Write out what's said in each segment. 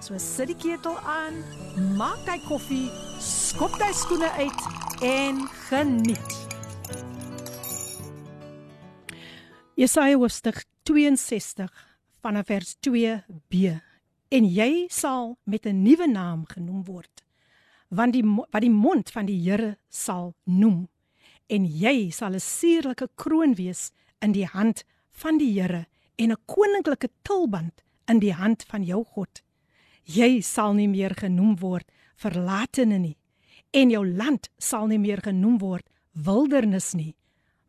So sit die ketel aan, maak jy koffie, skop jy skoene uit en geniet. Jesaja hoofstuk 62 vanaf vers 2b. En jy sal met 'n nuwe naam genoem word, want die wat die mond van die Here sal noem. En jy sal 'n suurlike kroon wees in die hand van die Here en 'n koninklike tulband in die hand van jou God. Jy sal nie meer genoem word verlatene nie en jou land sal nie meer genoem word wildernis nie,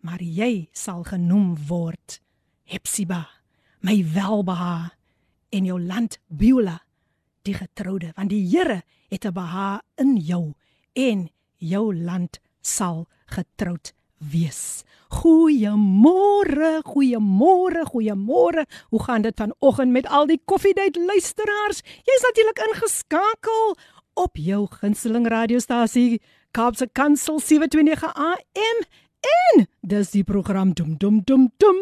maar jy sal genoem word Hepsiba, my welbeha en jou land Beulah, die getroude, want die Here het 'n beha in jou en jou land sal getroud wees. Goeiemôre, goeiemôre, goeiemôre. Hoe gaan dit vanoggend met al die koffiedייט luisteraars? Jy's natuurlik ingeskakel op jou gunsteling radiostasie Kaapse Kansel 729 AM en dis die program dum dum dum dum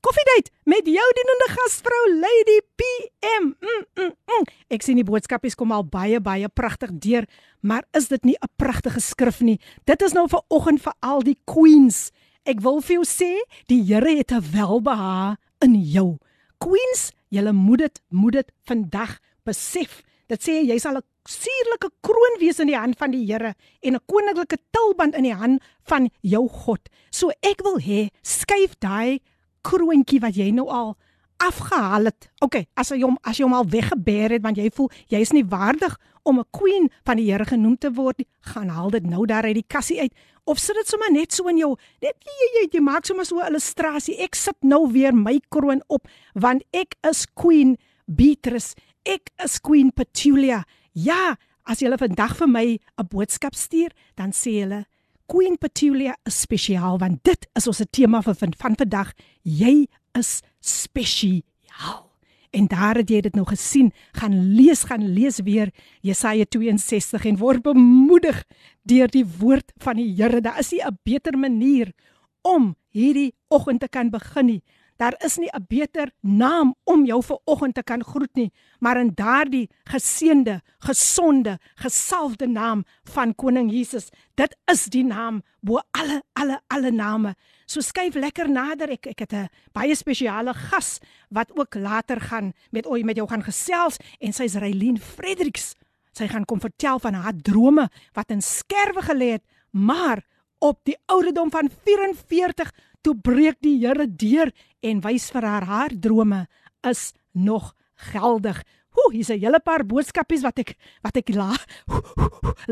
Koffiedייט met jou dienende gasvrou Lady PM. Mm, mm, mm. Ek sien die boodskapies kom al baie baie pragtig deur, maar is dit nie 'n pragtige skrif nie? Dit is nou vir oggend vir al die queens. Ek wil vir jou sê, die Here het 'n welbeha in jou. Queens, julle moet dit moet dit vandag besef. Dit sê jy sal 'n suurlike kroon wees in die hand van die Here en 'n koninklike tulband in die hand van jou God. So ek wil hê skuif daai kroontjie wat jy nou al afgehaal het. OK, as jy hom as jy hom al weggebeer het want jy voel jy is nie waardig om 'n queen van die Here genoem te word nie, gaan haal dit nou daar uit die kassie uit of sit dit sommer net so in jou net jy jy, jy maak sommer so 'n illustrasie. Ek sit nou weer my kroon op want ek is queen Beatrice. Ek is queen Petulia. Ja, as jy hulle vandag vir my 'n boodskap stuur, dan sê hulle Queen Petulia is spesiaal want dit is ons tema vir van vandag. Jy is spesiaal. En daar het jy dit nou gesien, gaan lees, gaan lees weer Jesaja 62 en word bemoedig deur die woord van die Here. Daar is nie 'n beter manier om hierdie oggend te kan begin nie Daar is nie 'n beter naam om jou ver oggend te kan groet nie, maar in daardie geseënde, gesonde, gesalfde naam van koning Jesus. Dit is die naam bo alle alle alle name. So skuif lekker nader. Ek ek het 'n baie spesiale gas wat ook later gaan met ooi met jou gaan gesels en sy's Reilien Fredericks. Sy gaan kom vertel van haar drome wat in skerwe gelê het, maar op die ouderdom van 44 toe breek die Here deur en wys vir haar haar drome is nog geldig. Hoe, hier's 'n hele paar boodskapies wat ek wat ek la,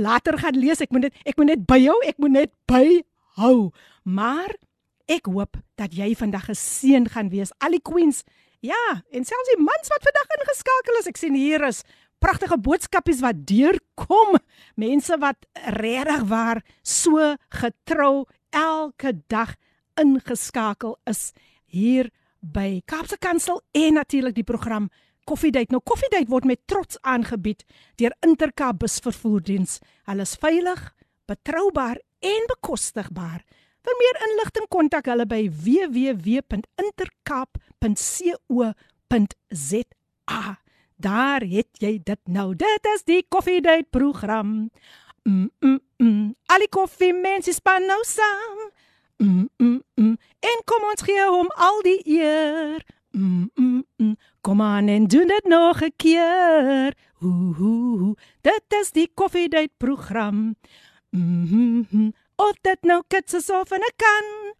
later gaan lees. Ek moet net ek moet net byhou, ek moet net byhou. Maar ek hoop dat jy vandag geseën gaan wees. Al die queens. Ja, en selfs die mans wat vandag ingeskakel is. Ek sien hier is pragtige boodskapies wat deurkom. Mense wat regtig waar so getrou elke dag ingeskakel is hier by Kaapse Kansel en natuurlik die program Koffiedייט. Nou Koffiedייט word met trots aangebied deur Intercape busvervoerdiens. Hulle is veilig, betroubaar en bekostigbaar. Vir meer inligting kontak hulle by www.intercape.co.za. Daar het jy dit nou. Dit is die Koffiedייט program. Mm mm mm. Ali koffie mense span nou saam. Mm, mm, mm. En kom ons gee hom al die eer. Mm, mm, mm. Kom aan en doen dit nog 'n keer. Hoo hoo. Dit is die koffiedייט program. Mm, mm, mm. Of dit nou kits is of 'n kan.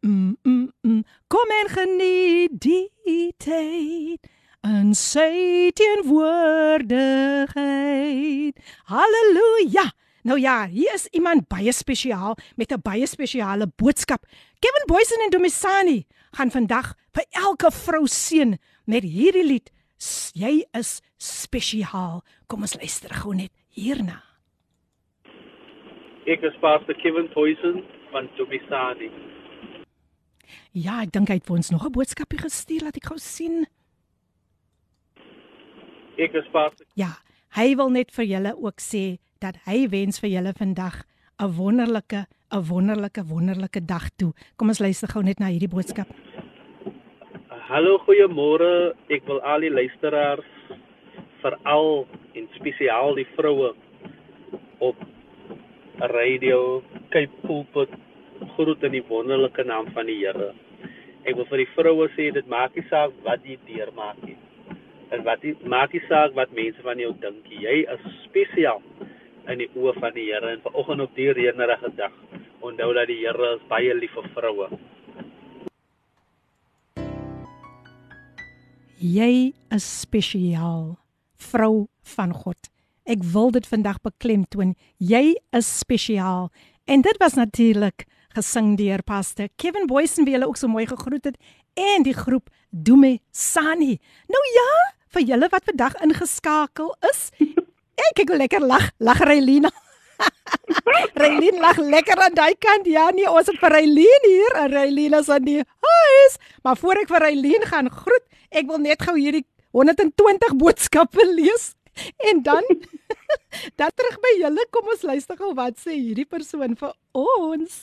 Mm, mm, mm. Kom en geniet die tyd. En sê teenwoordigheid. Halleluja. Nou ja, hier is iemand baie spesiaal met 'n baie spesiale boodskap. Kevin Boysen en Domisani gaan vandag vir elke vrou seën met hierdie lied. Jy is spesiaal. Kom ons luister gou net hierna. Ek is Pastor Kevin Poison van Tobisani. Ja, ek dink hy het vir ons nog 'n boodskapie gestuur, laat ek gou sien. Ek is Pastor Ja, hy wil net vir julle ook sê dat hy wens vir julle vandag 'n wonderlike, 'n wonderlike, wonderlike dag toe. Kom ons luister gou net na hierdie boodskap. Hallo, goeiemôre. Ek wil al die luisteraars veral en spesiaal die vroue op radio Cape Pulpit groet in die wonderlike naam van die Here. Ek wil vir die vroue sê dit maak nie saak wat jy deurmaak nie. En wat jy maak nie saak wat mense van jou dink nie. Jy is spesiaal in die oë van die Here en vanoggend op die reënerige dag onthou dat die Here is baie lief vir vroue. Jy is spesiaal, vrou van God. Ek wil dit vandag beklemtoon. Jy is spesiaal. En dit was natuurlik gesing deur Pastor Kevin Boysen wie hulle ook so mooi gegroet het en die groep Dume Sani. Nou ja, vir julle wat vandag ingeskakel is. Ek kyk hoe lekker lag, lag Reilina. Reilin lag lekker aan daai kant. Ja nee, ons het vir Reilin hier, en Reilina is aan die huis. Maar voor ek vir Reilin gaan groet, ek wil net gou hierdie 120 boodskappe lees en dan dan terug by julle kom ons luister gou wat sê hierdie persoon vir ons.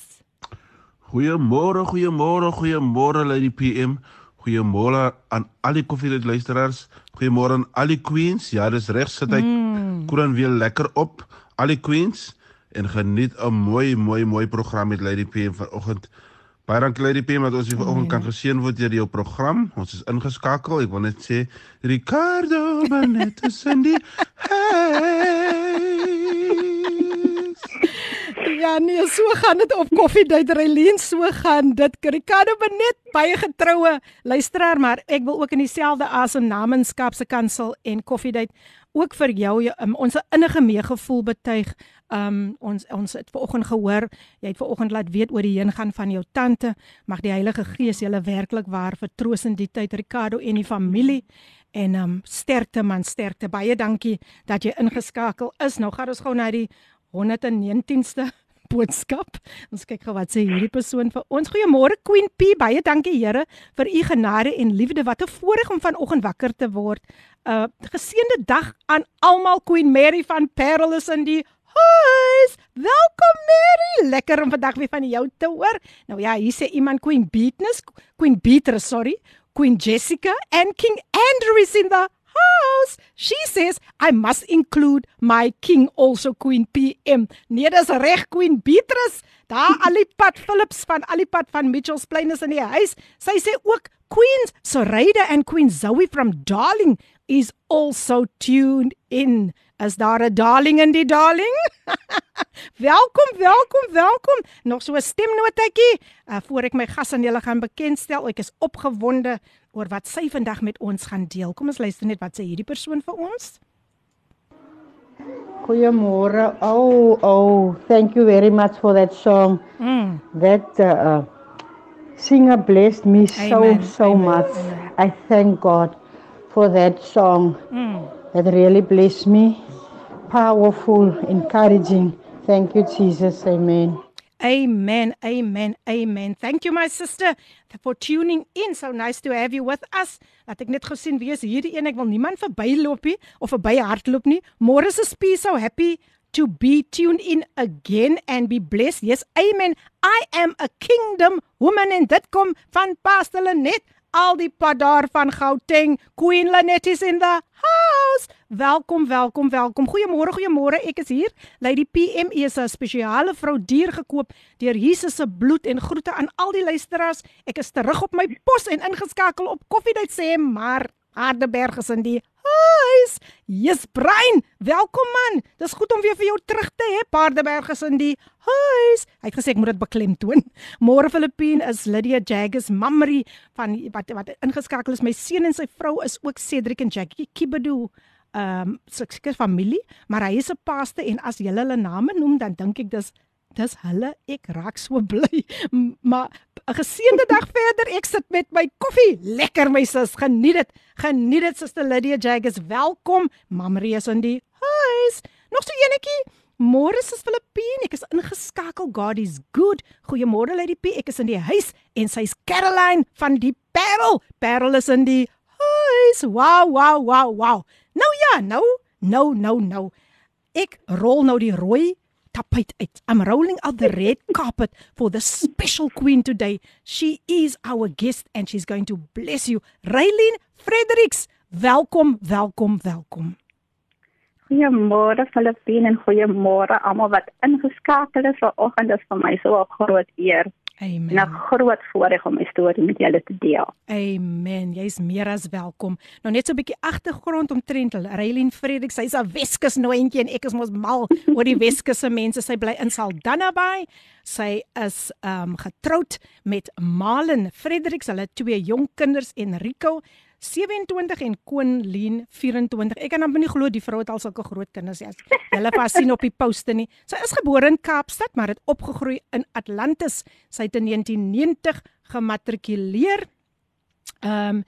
Goeiemôre, goeiemôre, goeiemôre Lady PM. Goeiemôre aan al die koffiedייט luisteraars. Goeiemôre aan al die queens. Ja, dis reg sit hy mm. koeran weer lekker op. Al die queens en geniet 'n mooi mooi mooi program met Lady PM vanoggend. Baie dankie Lady PM dat ons hier vanoggend kan geseën word deur jou program. Ons is ingeskakel. Ek wil net sê Ricardo Benet is in die Ja, nee, so gaan dit op Koffiedייט Reilien, so gaan dit. Ricardo Benet, baie getroue luisteraar, maar ek wil ook in dieselfde asem namenskap se kansel en Koffiedייט ook vir jou um, ons innige meegevoel betuig. Um ons ons het vanoggend gehoor, jy het vanoggend laat weet oor die heen gaan van jou tante. Mag die Heilige Gees julle werklik waar vertroos in die tyd Ricardo en die familie. En um sterkte man, sterkte. Baie dankie dat jy ingeskakel is. Nou gaan ons gou na die 119ste boodskap. Ons kyk gou wat sê hierdie persoon vir ons. Goeiemôre Queen P. Baie dankie Here vir u genade en liefde. Wat 'n voorreg om vanoggend wakker te word. 'n uh, Geseënde dag aan almal Queen Mary van Perilous in die huis. Welkom Mary. Lekker om vandag weer van jou te hoor. Nou ja, hier sê iemand Queen Beatness, Queen Beatrice, sorry. Queen Jessica and King Andrew is in the house. She says I must include my king also Queen PM. Nee, dis reg Queen Beatrice. Daar Alipad Phillips van Alipad van Mitchells Plain is in die huis. Sy sê ook Queens Soraya and Queen Zoe from Darling is also tuned in. Is daar 'n darling in die darling? welkom, welkom, welkom. Nog so 'n stemnotetjie uh, voor ek my gas aan julle gaan bekendstel. Ek is opgewonde oor wat sy vandag met ons gaan deel. Kom ons luister net wat sê hierdie persoon vir ons. Goeiemôre. Oh, oh, thank you very much for that song. Mm. That uh, singer blessed me so Amen, so amen, much. amen. I thank God for that song. Mm. It really blessed me. Powerful, encouraging. Thank you, Jesus. Amen. Amen, amen, amen. Thank you my sister for tuning in. So nice to have you with us. Laat ek net gesien wie is hierdie een. Ek wil niemand verbyloop nie of verby hardloop nie. Môre is P so happy to be tuned in again and be blessed. Yes, amen. I am a kingdom woman en dit kom van Pastor Lenet Al die pad daar van Gauteng. Queen Lenet is in the house. Welkom, welkom, welkom. Goeiemôre, goeiemôre. Ek is hier. Lady PM is 'n spesiale vrou dier gekoop deur Jesus se bloed en groete aan al die luisteraars. Ek is terug op my pos en ingeskakel op Koffiedייט sê maar Hardeberg is in die huis. Yes, Brein. Welkom man. Dis goed om weer vir jou terug te hê. Paardeberg is in die huis. Hy het gesê ek moet dit beklemtoon. Môre Filippine is Lydia Jaggers Mamri van wat wat ingeskakel is. My seun en sy vrou is ook Cedric en Jackie Kibedu. Ehm um, seker familie, maar hy is 'n paaste en as jy hulle name noem dan dink ek dis dis hulle ek raak so bly. Maar 'n geseënde dag verder. Ek sit met my koffie. Lekker my sis. Geniet dit. Geniet dit Suster Lydia Jaggers. Welkom. Mamrie is in die huis. Nog so enetjie. Môre is Filippine. Ek is ingeskakel. God is good. Goeiemôre Lady P. Ek is in die huis en sy's Caroline van die Parel. Parel is in die huis. Wow, wow, wow, wow. Nou ja, nou, nou, nou, nou. Ek rol nou die rooi tapijt uit. I'm rolling out the red carpet for the special queen today. She is our guest and she's going to bless you. Raylene Fredericks, welkom, welkom, welkom. Goeiemôre Filippine en goeiemôre almal wat ingeskakel is vanoggend. Dit is vir my so 'n groot eer Amen. en 'n groot voorreg om my storie met julle te deel. Amen. Jy's meer as welkom. Nou net so 'n bietjie agtergrond omtrent Raylene Fredericks. Sy's 'n Weskus noontjie en ek is mos mal oor die Weskus se mense. Sy bly in Saldanha Bay. Sy is ehm um, getroud met Malin Fredericks. Hulle het twee jong kinders, Enrico 27 en Koen Lien 24. Ek kan amper nie glo die vrou het al sulke groot kinders nie. Hulle pas sien op die poste nie. Sy is gebore in Kaapstad, maar het opgegroei in Atlantis. Sy het in 1990 gematrikuleer. Ehm um,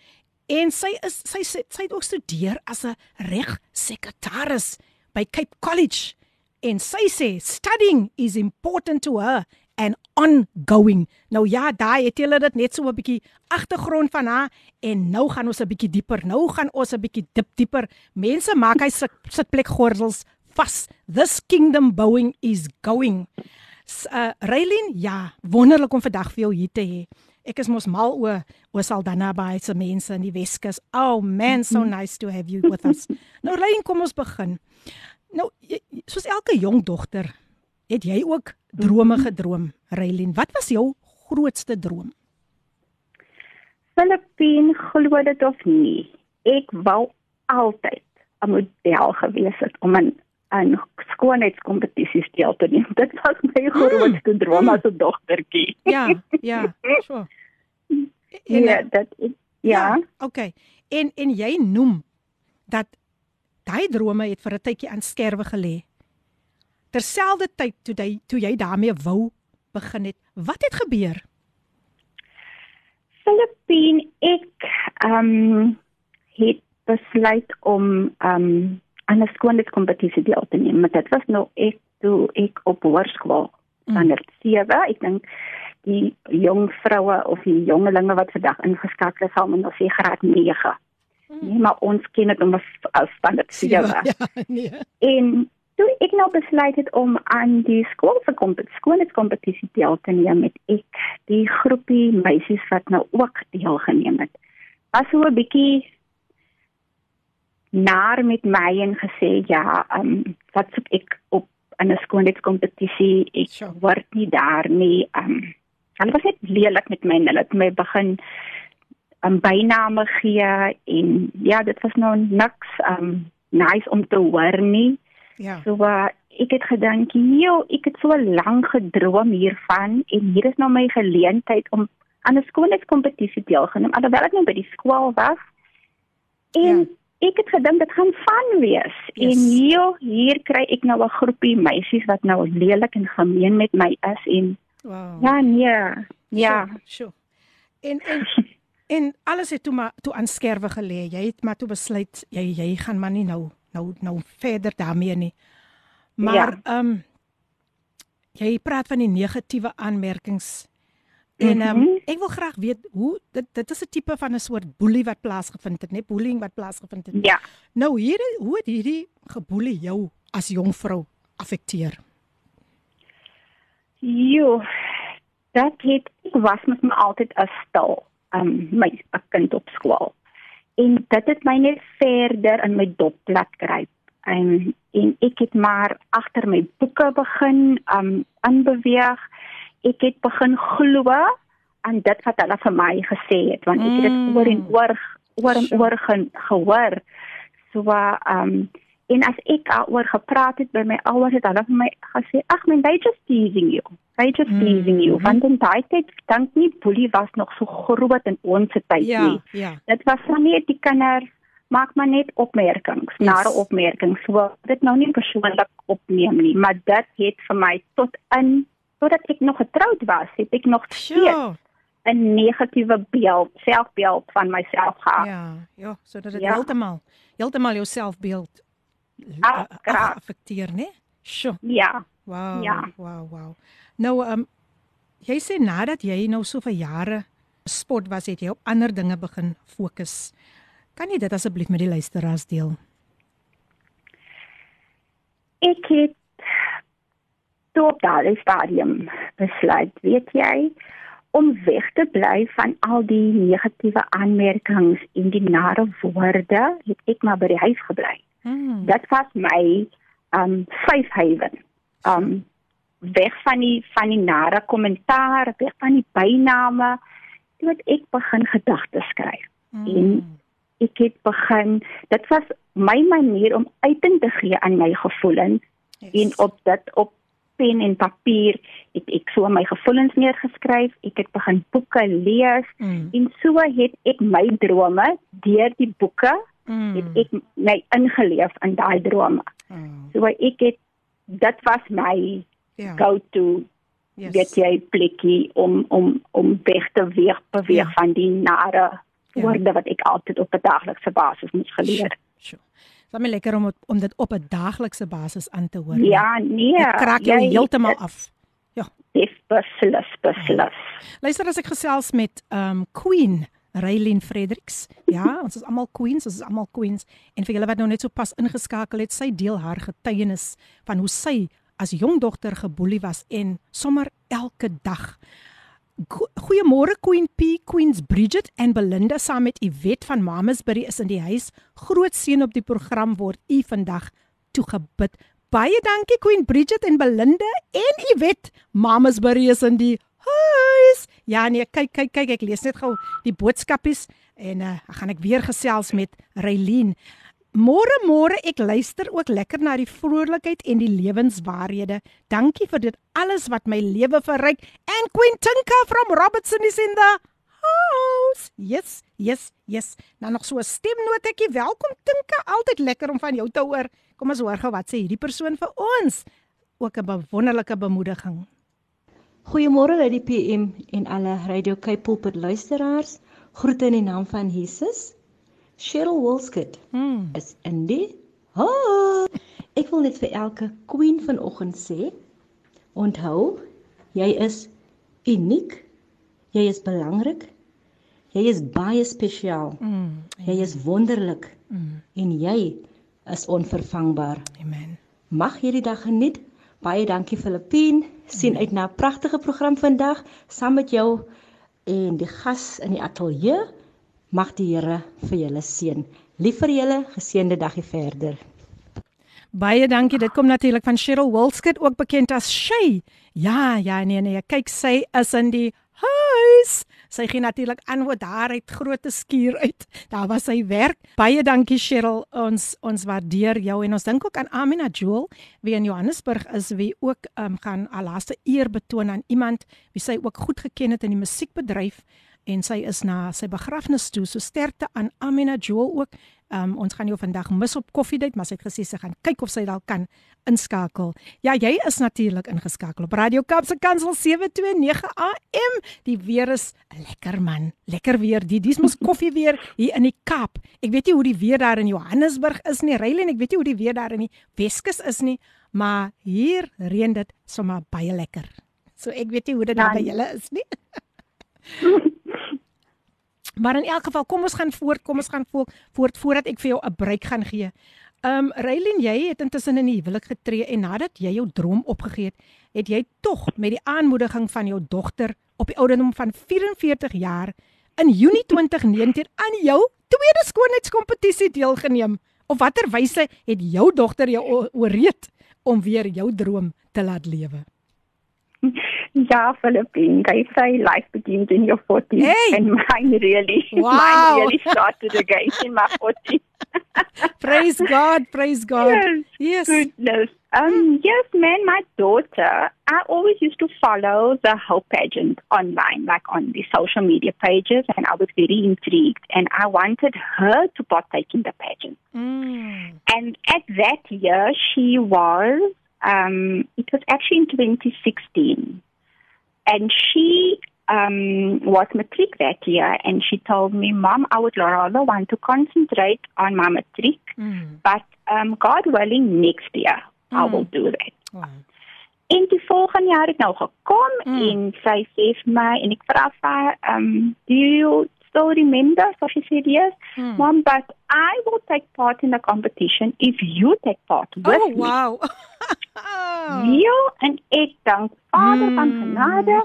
en sy is sy sy, sy het ook studeer as 'n regsekretaris by Cape College. En sy sê studying is important to her and ongoing. Nou ja, daai het hulle dit net so 'n bietjie agtergrond van haar en nou gaan ons 'n bietjie dieper. Nou gaan ons 'n bietjie dip dieper. Mense maak hy sit sitplek gordels vas. This kingdom bowing is going. Uh Raylin, ja, wonderlik om vandag vir jou hier te hê. Ek is mos mal oor oor Saldanha Bay se mense in die Weskus. Oh man, so nice to have you with us. Nou Raylin, kom ons begin. Nou, soos elke jong dogter, het jy ook drome gedroom, Raylin. Wat was jou grootste droom? Filippine glo dit of nie. Ek wou altyd 'n model gewees het om in 'n skoonheidskompetisies deel te neem. Dit was my grootste droom as 'n dogtertjie. Ja, ja, so. En, Ja, eh, dit is ja. Okay. En en jy noem dat daai drome het vir 'n tydjie aan skerwe gelê. Terselfdertyd toe jy toe jy daarmee wou begin het. Wat het gebeur? Filippine ek ehm um, het besluit om ehm um, aan 'n skoonheidskompetisie deel te neem. Maar dit was nou ek toe ek op hoërskool standaard 7. Ek dink die jong vroue of die jongelinge wat vandag ingeskakel is, sal men nou sê graad 9. Nee, maar ons ken dit om as standaard 7. ja, nee. En toe ek nou besluit het om aan die skool se kompetisie skoolskompetisie deel te neem, het ek die groepie meisies wat nou ook deelgeneem het. Was so 'n bietjie naar met my en gesê ja, ehm um, wat soek ek op in 'n skoolskompetisie? Ek Sure. word nie daar nie. Ehm um, hulle was net lelik met my en hulle het my begin 'n byname gee en ja, dit was nou niks ehm um, nice om te hoor nie. Ja. So uh, ek het gedink, "Joe, ek het so lank gedroom hiervan en hier is nou my geleentheid om aan 'n skoolheidskompetisie deelgeneem, alhoewel ek nou by die skool was." En ja. ek het gedink dit gaan van wees. Yes. En joe, hier kry ek nou 'n groepie meisies wat nou lelik en gemeen met my is en Wow. ja, nee. Ja. Sure, sure. En en en alles het toe maar toe aan skerwe gelê. Jy het maar toe besluit jy jy gaan maar nie nou nou nou verder daarmee nie. Maar Ja. ehm um, jy praat van die negatiewe aanmerkings. En ehm um, Mhm. ek wil graag weet hoe dit dit is 'n tipe van 'n soort boelie wat plaasgevind het, né? Bullying wat plaasgevind het. Ja. Nou hier hoe het hierdie geboelie jou as jong vrou affekteer? Jo, dat het ek was met my altyd 'n stil, um my kind op skool. En dit het my net verder in my dopplek kry. En en ek het maar agter my boeke begin um aanbeweeg. Ek het begin glo aan dit wat hulle vir my gesê het want ek het dit Mm. oor en oor oor en oor ge, gehoor. So um en as ek daaroor gepraat het by my ouers het hulle vir my gesê ag men they just teasing you. They just Mm. teasing you. Want in daai tyd dink nie boelie was nog so groot in ons tyd Ja, nie. ja. Dit was van net die kinders maak maar net opmerkings, Yes. nare opmerkings. So dit nou nie persoonlik opneem nie, maar dit het vir my tot in totdat ek nog getroud was, het ek nog steeds Sure. 'n negatiewe beeld, selfbeeld van myself gehad. Ja, ja, sodat dit Ja. heeltemal heeltemal jou selfbeeld Ah, graag. affekteer, né? Sjoe. Ja. Wow. Ja. Wow, wow. Nou ehm um, jy sê nadat jy nou so vir jare sport was, het jy op ander dinge begin fokus. Kan jy dit asseblief met die luisteraars deel? Ek het toe op daardie stadium besluit, weet jy, om weg te bly van al die negatiewe aanmerkings en die nare woorde, het ek maar by die huis gebly. Mm. Dit was my um safe haven. Um weg van die van die nare kommentaar, weg van die byname, toe ek begin gedagtes skryf. En ek het begin, dit was my manier om uiting te gee aan my gevoelens Yes. en op dit op pen en papier het ek so my gevoelens neergeskryf. Ek het begin boeke lees Mm. en so het ek my drome deur die boeke Mm. het ek my ingeleef in daai drome. Oh, So ek het dit was my ja. go-to Yes. weet jy plekkie om om om weg te weer beweeg Ja. ja. van die nare Ja. woorde wat ek altyd op 'n daaglikse basis moes geleer. Sjoe. Dit is lekker om het- om dit op 'n daaglikse basis aan te hoor. Ja, nee. Dit kraak jou heeltemal af. Ja. is Beslis, beslis. Luister as ek gesels met um Queen Raylin Fredericks. Ja, ons is almal queens, ons is almal queens. En vir julle wat nou net so pas ingeskakel het, sy deel haar getuienis van hoe sy as jong dogter geboelie was en sommer elke dag. Go- Goeiemôre Queen P, Queens Bridget en Belinda saam met Iwet van Mamasbury is in die huis. Groot seën op die program word u vandag toegebid. Baie dankie Queen Bridget en Belinda en Iwet. Mamasbury is in die huis. Ja nee, kyk kyk kyk ek lees net gou die boodskapies en uh, gaan ek weer gesels met Raylien. Môre môre ek luister ook lekker na die vrolikheid en die lewenswaarhede. Dankie vir dit alles wat my lewe verryk. And Queen Tinka from Robertson is in the house. Yes, yes, yes. Nou nog so 'n stemnotetjie. Welkom Tinka. Altyd lekker om van jou te hoor. Kom ons hoor gou wat sê hierdie persoon vir ons. Ook 'n wonderlike bemoediging. Goeiemôre uit die PM en alle Radio Cape Pulpit luisteraars. Groete in die naam van Jesus. Cheryl Wolskut Hmm. is in die. Ha! Ek wil net vir elke queen vanoggend sê, onthou, jy is uniek. Jy is belangrik. Jy is baie spesiaal. Mm. Jy is wonderlik Mm. en jy is onvervangbaar. Amen. Mag hierdie dag geniet. Baie dankie Filippien. Sien uit na 'n pragtige program vandag saam met jou en die gas in die ateljee. Mag die Here vir julle seën. Lief vir julle, geseënde dagie verder. Baie dankie. Dit kom natuurlik van Cheryl Wilskut, ook bekend as Shay. Ja, ja, nee nee, kyk sy is in die huis. Sy gee natuurlik antwoord daar uit groote skuur uit. Daar was sy werk. Baie dankie Cheryl. Ons ons waardeer jou en ons dink ook aan Amina Jewel wie in Johannesburg is wie ook um, gaan haar laaste eer betoon aan iemand wie sy ook goed geken het in die musiekbedryf en sy is na sy begrafnis toe. So sterkte aan Amina Jewel ook. Um, ons gaan jou vandag mis op koffiedייט, maar sy het gesê sy gaan kyk of sy dalk kan inskakel. Ja, jy is natuurlik ingeskakel op Radio Kaapse Kansel 729 AM. Die weer is lekker man, lekker weer. Die dis mos koffie weer hier in die Kaap. Ek weet nie hoe die weer daar in Johannesburg is nie, Rylen, ek weet nie hoe die weer daar in die Weskus is nie, maar hier reën dit sommer baie lekker. So ek weet nie hoe dit daar by Ja. julle is nie. Maar in elk geval, kom ons gaan voort, kom ons gaan voort, voort voordat ek vir jou 'n breek gaan gee. Um Raylin, jy het intussen in die huwelik getree en nadat jy jou droom opgegee het, het jy tog met die aanmoediging van jou dogter op die ouderdom van 44 jaar in Junie 2019 aan jou tweede skoonheidskompetisie deelgeneem. Op watter wyse het jou dogter jou ooreed om weer jou droom te laat lewe? Ja, Philippine, they say life begins in your 40s. Hey! And mine really, Wow. mine really started again in my 40s. Praise God, praise God. Yes. Goodness. Um, yes, man, my daughter, I always used to follow the Hope pageant online, like on the social media pages, and I was very intrigued, and I wanted her to partake in the pageant. Mm. And at that year, she was, um, it was actually in 2016. And she um, was matric that year, and she told me, Mom, I would rather want to concentrate on my matric, Mm. but um, God willing, next year Mm. I will do that. Wow. En die volgende jaar het nou gekom mm. en sy sê vir my en ek vra vir um do you still remember so she said yes mm. mom but I will take part in the competition if you take part with oh, wow. Ja, en ek dank Vader mm. van genade.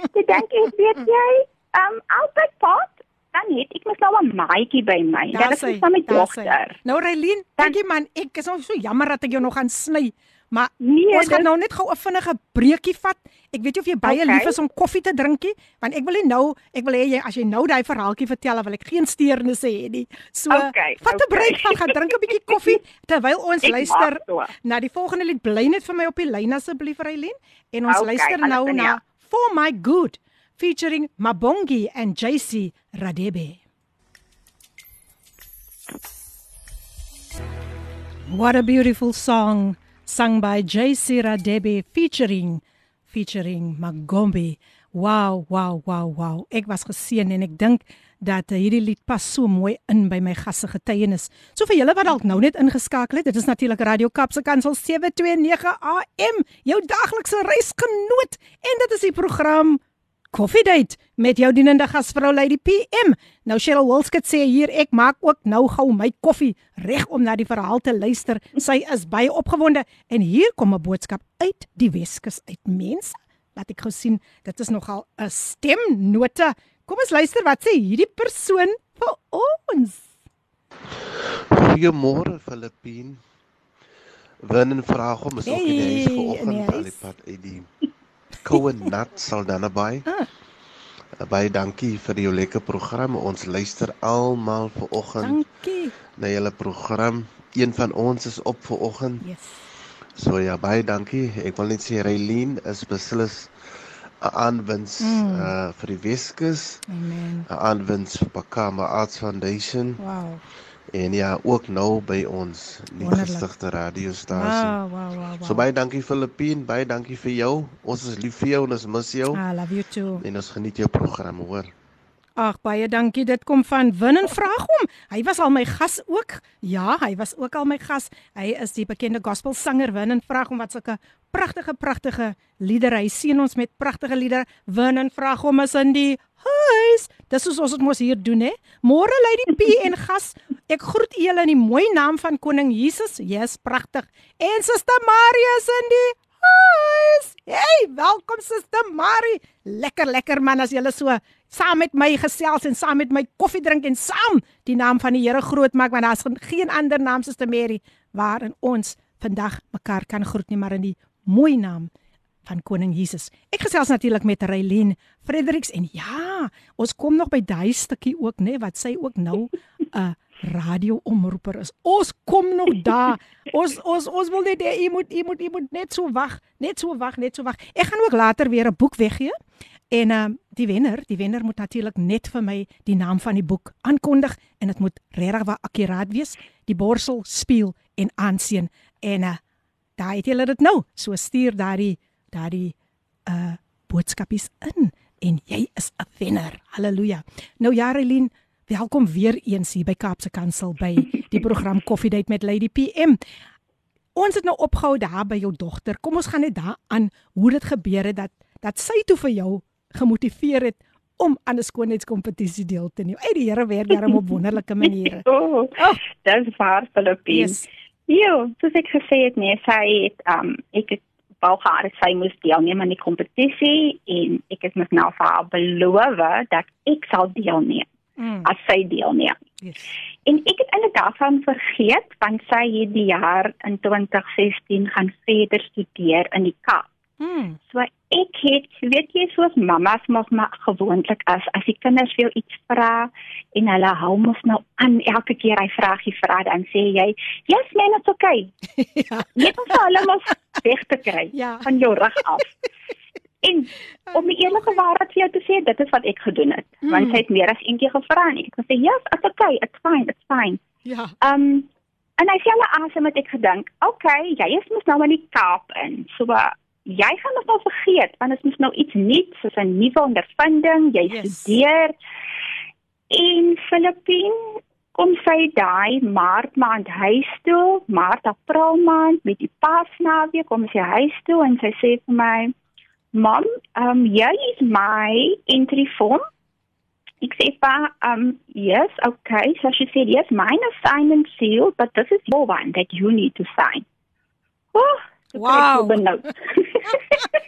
Ek dink ek weet jy, um I'll take part dan het ek mos nou 'n maatjie by my. Dit is van my dogter. Nou Reilien, dankie man. Ek is so jammer dat ek jou nog gaan sny. Maar nee, ons gaan nou net gou 'n vinnige breekie vat. Ek weet jy of jy baie okay. lief is om koffie te drinkie, want ek wil nie nou, ek wil hê jy as jy nou daai verhaaltjie vertel, wil ek geen steurnisse hê nie. So, okay, vat 'n okay. breek, gaan gaan drink 'n bietjie koffie terwyl ons luister na die volgende lied. Bly net vir my op die lyn asseblief, Reilien, en ons okay, luister nou na For My Good featuring Mabongi and JC Radebe. What a beautiful song sung by JC Radebe featuring featuring Magombi. Wow, wow, wow, wow. Ek was geseën en ek dink dat uh, hierdie lied pas so mooi in by my gasse getuienis. So vir julle wat dalk nou net ingeskakel het, dit is natuurlik Radio Kapse Kansel 729 AM, jou daglikse reisgenoot en dit is die program Coffee Date met jou dienende gasvrou Lady PM. Nou Cheryl Wolskut sê hier ek maak ook nou gou my koffie reg om na die verhaal te luister. Sy is baie opgewonde en hier kom 'n boodskap uit die Weskus uit mense. Laat ek gou sien, dit is nogal 'n stemnote. Kom ons luister wat sê hierdie persoon vir ons. Goeiemôre Filippien. Wanneer vra hom is ook in die huis vanoggend al die pad uit die koue nat sal dan naby. Ah. Baie dankie vir jou lekker program. Ons luister almal ver oggend. Dankie. Na julle program. Een van ons is op ver oggend. Yes. So ja, baie dankie. Ek wil net sê Reilien is beslis 'n aanwins mm. uh vir die Weskus. Amen. 'n Aanwins vir Pakama Arts Foundation. Wow. En ja, ook nou by ons nuutgestigte radiostasie. Wow, wow, wow, wow. So baie dankie Filippien, baie dankie vir jou. Ons is lief vir jou en ons mis jou. I love you too. En ons geniet jou program, hoor. Ag baie dankie. Dit kom van Win en vraag hom. Hy was al my gas ook. Ja, hy was ook al my gas. Hy is die bekende gospelsanger Win en vraag hom wat sulke pragtige pragtige liedere. Hy seën ons met pragtige liedere. Win en vraag hom is in die huis. Dis soos ons dit mos hier doen hè. Môre lê die P en gas. Ek groet julle in die mooi naam van koning Jesus. Yes, pragtig. En Suster Maria is in die huis. Hey, welkom Suster Marie. Lekker lekker man as jy so saam met my gesels en saam met my koffie drink en saam die naam van die Here groot maak want daar's geen ander naam soos te Mary waarin ons vandag mekaar kan groet nie maar in die mooi naam van koning Jesus. Ek gesels natuurlik met Reilien Fredericks en ja, ons kom nog by daai stukkie ook nê wat sy ook nou 'n uh, radioomroeper is. Ons kom nog daar. Ons ons ons wil net jy moet jy moet jy moet net so wag, net so wag, net so wag. Ek gaan ook later weer 'n boek weggee. En ehm uh, die wenner, die wenner moet natuurlik net vir my die naam van die boek aankondig en dit moet regtig waar akkuraat wees. Die borsel speel en aansien en uh, daai het julle dit nou. So stuur daai daai uh boodskapies in en jy is 'n wenner. Halleluja. Nou Jareline, welkom weer eens hier by Kaapse Kansel by die program Coffee Date met Lady PM. Ons het nou opgehou daar by jou dogter. Kom ons gaan net daar aan hoe dit gebeur het dat dat sy toe vir jou gemotiveer het om aan 'n skoonheidskompetisie deel te neem. Uit die Here werk daarom op wonderlike maniere. oh, oh. Dis vir Filippines. Yes. Ja, soos ek gesê het, nee, sy het um ek het wou gehad sy moes deelneem aan die kompetisie en ek het mos nou vir haar beloof dat ek sal deelneem. Mm. As sy deelneem. Yes. En ek het eintlik daarvan vergeet want sy het die jaar in 2016 gaan verder studeer in die Kaap. Mm. So ek het weet jy soos mammas mos maar gewoonlik as as die kinders vir jou iets vra en hulle hou mos nou aan elke keer hy vragie vra dan sê jy yes man it's okay. ja. Net om hulle mos weg te kry ja. van jou rug af. En om die eerlike waarheid vir jou te sê, dit is wat ek gedoen het. Mm. Want sy het meer as een keer gevra en ek het gesê, "Yes, it's okay, it's fine, it's fine." Ja. Um en hy sê hulle asem het ek gedink, "Okay, jy is mos nou in die Kaap in." So jy gaan dit nou vergeet want dit is nou iets nuuts, soos 'n nuwe ondervinding, jy yes. studeer. In Filippine kom sy daai maart maand huis toe, maart april maand met die pasnaweek kom sy huis toe en sy sê vir my, "Mom, um jy is my entry form." Ek sê pa, um yes, okay. So she said, "Yes, mine is signed and sealed, but this is your one that you need to sign." Oh, wow.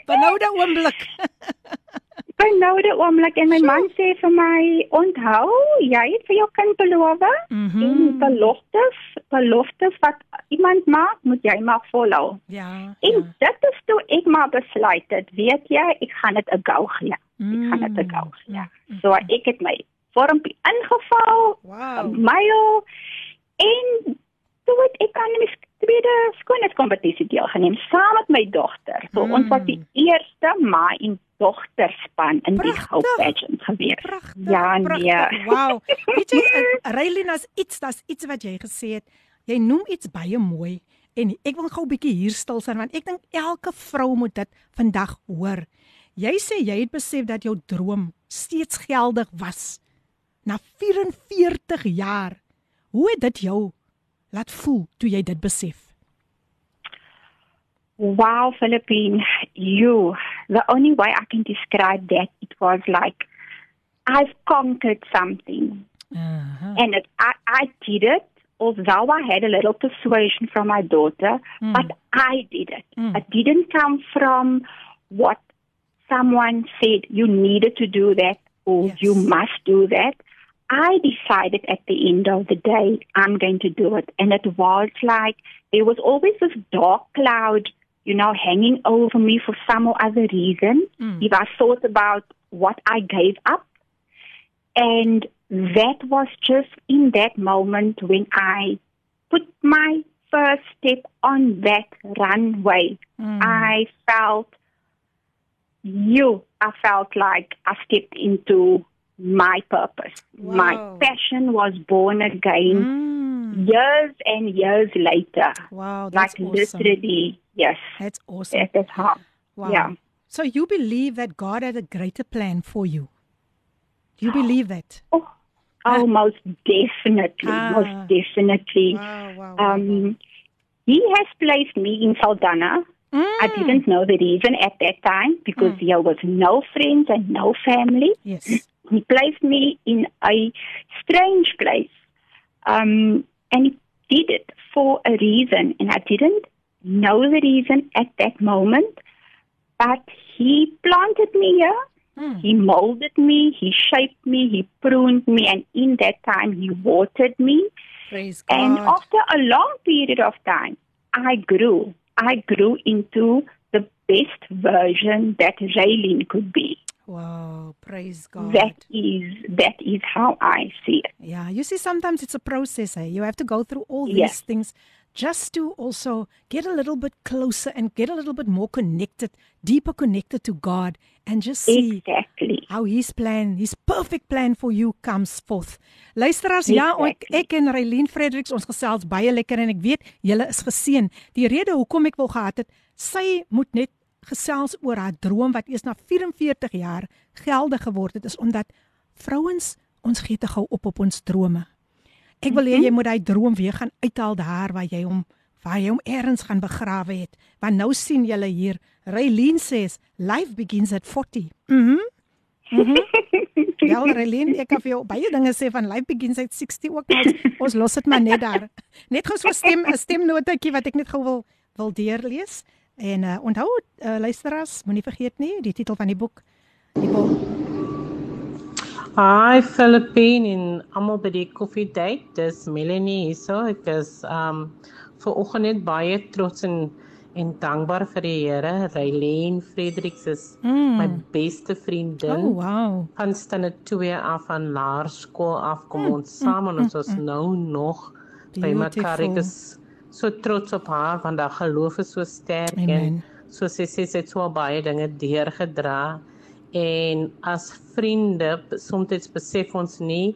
Benoude oomblik. Benoude oomblik en my so. man sê vir my, "Onthou, jy het vir jou kind beloof, mm -hmm. en beloftes, beloftes wat iemand maak, moet jy maar volhou." Ja. En ja. dit is toe ek maar besluit het, weet jy, ek gaan dit 'n gou gee. Mm. Ek gaan dit 'n gou gee. Mm. mm so ek het my vormpie ingevul, wow. mail en toe het ek aan my tweede skoonheidskompetisie deelgeneem saam met my dogter. So mm. ons was die eerste ma en dogterspan in prachtig, die Hope pageant gewees. Prachtig, ja, nee. Wow. Weet jy, eh, Raylinas iets, dat's iets wat jy gesê het. Jy noem iets baie mooi en ek wil gou 'n bietjie hier stil staan want ek dink elke vrou moet dit vandag hoor. Jy sê jy het besef dat jou droom steeds geldig was na 44 jaar. Hoe het dit jou laat voel toe jy dit besef? Wow, Philippine, you. The only way I can describe that it was like I've conquered something. Uh-huh. And it, I, I did it, although I had a little persuasion from my daughter, mm. but I did it. Mm. It didn't come from what someone said you needed to do that or yes. you must do that. I decided at the end of the day, I'm going to do it. And it was like there was always this dark cloud, you know, hanging over me for some or other reason. Mm. If I thought about what I gave up. And that was just in that moment when I put my first step on that runway. Mm. I felt you, I felt like I stepped into my purpose. Wow. My passion was born again mm. years and years later. Wow, that's like awesome. literally, yes. That's awesome. That is how. Wow. Yeah. So you believe that God had a greater plan for you? Do you believe that? Oh, oh most definitely. Ah. Most definitely. Wow, wow, wow, um, he has placed me in Saldana. Mm. I didn't know the reason at that time because mm. there was no friends and no family. Yes. He placed me in a strange place. Um, and he did it for a reason. And I didn't know the reason at that moment. But he planted me here. Mm. He molded me. He shaped me. He pruned me. And in that time, he watered me. Praise God. And after a long period of time, I grew. I grew into the best version that Raylene could be. Wow, praise God. That is that is how I see it. Yeah, you see sometimes it's a process, eh? You have to go through all these yes. things just to also get a little bit closer and get a little bit more connected, deeper connected to God and just see exactly. how his plan, his perfect plan for you comes forth. Luisteraars, ja, exactly. ja, ek, ek en Raylene Fredericks ons gesels baie lekker en ek weet julle is geseën. Die rede hoekom ek wil gehad het, sy moet net gesels oor haar droom wat eers na 44 jaar geldig geword het is omdat vrouens ons gee te gou op op ons drome. Ek wil hê jy moet daai droom weer gaan uithaal daar waar jy hom waar jy hom eers gaan begrawe het. Want nou sien julle hier, Raylene sê life begins at 40. Mhm. Mm Mhm. Mm ja, Raylene, ek kan vir jou baie dinge sê van life begins at 60 ook. Ons, ons los dit maar net daar. Net gou so 'n stem 'n stemnotetjie wat ek net gou wil wil deurlees. En uh, onthou uh, luisteraars, moenie vergeet nie die titel van die boek. Die boek. Hi Philippine en almal by die coffee date. Dis Melanie hierso. Ek is um vir oggend net baie trots en en dankbaar vir die Here. Raylene Fredericks is mm. my beste vriendin. Oh wow. Van stande 2 af van laerskool af kom mm. ons saam en ons mm. is mm. nou nog by mekaar. Ek is so trots op haar want haar geloof is so sterk Amen. en so sy sê sy het so baie dinge deurgedra en as vriende soms besef ons nie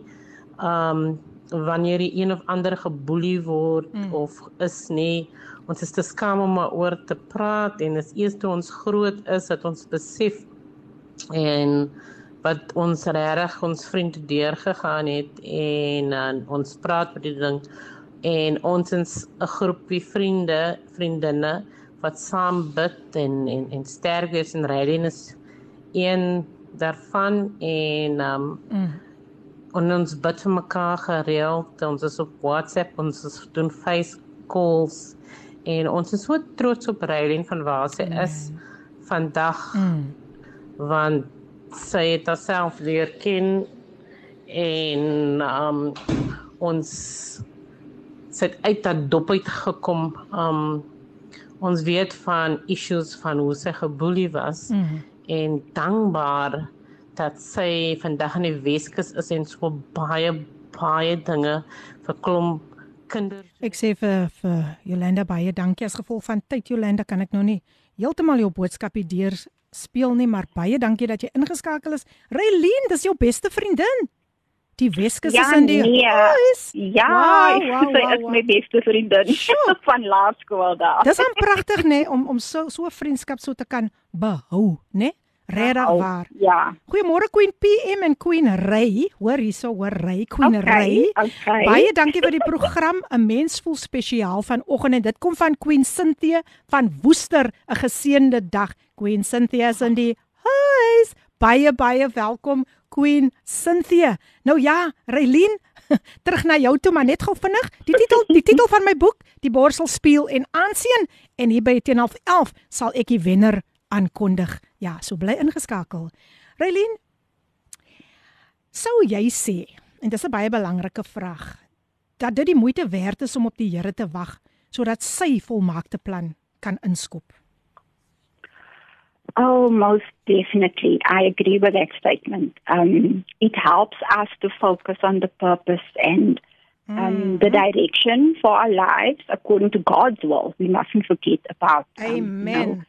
um wanneer jy een of ander geboelie word mm. of is nie ons is te skaam om oor te praat en dit is eers toe ons groot is dat ons besef en wat ons regtig ons vriend deurgegaan het en uh, ons praat met die ding en ons is 'n groepie vriende, vriendinne wat saam bid en en en sterk is en redding is een daarvan en um mm. en ons bid vir mekaar gereeld ons is op WhatsApp ons is doen face calls en ons is so trots op Reilyn van waar sy mm. is vandag mm. want sy het haarself leer ken en um ons sit uit dat dop uit gekom um ons weet van issues van hoe sy geboelie was mm. En dankbaar dat sy vandag in die Weskus is en so baie baie dinge vir klomp kinders. Ek sê vir vir Jolanda baie dankie as gevolg van tyd Jolanda kan ek nou nie heeltemal jou boodskap hier deur speel nie, maar baie dankie dat jy ingeskakel is. Raylene, dis jou beste vriendin. Die Weskus ja, is in die nee. huis. Ja, wow, wow, sy wow, is wow. my beste vriendin van laerskool daar. Dis aan pragtig nê nee, om om so so vriendskap so te kan behou, nê? Nee? Regtig oh, waar. Ja. Goeiemôre Queen PM en Queen Ray. Hoor hierso, hoor Ray, Queen okay, Ray. Okay. Baie dankie vir die program. 'n Mens voel spesiaal vanoggend en dit kom van Queen Cynthia van Woester. 'n Geseënde dag. Queen Cynthia is in die huis. Baie baie welkom Queen Cynthia. Nou ja, Raylene, terug na jou toe maar net gou vinnig. Die titel die titel van my boek, Die Borsel speel en aansien en hier by 10:11 sal ek die wenner aankondig. Ja, so bly ingeskakel. Raylene, sou jy sê en dis 'n baie belangrike vraag dat dit die moeite werd is om op die Here te wag sodat sy volmaakte plan kan inskop? Oh, most definitely. I agree with that statement. Um, it helps us to focus on the purpose and um, mm. the direction for our lives according to God's will. We mustn't forget about. Um, Amen. You know,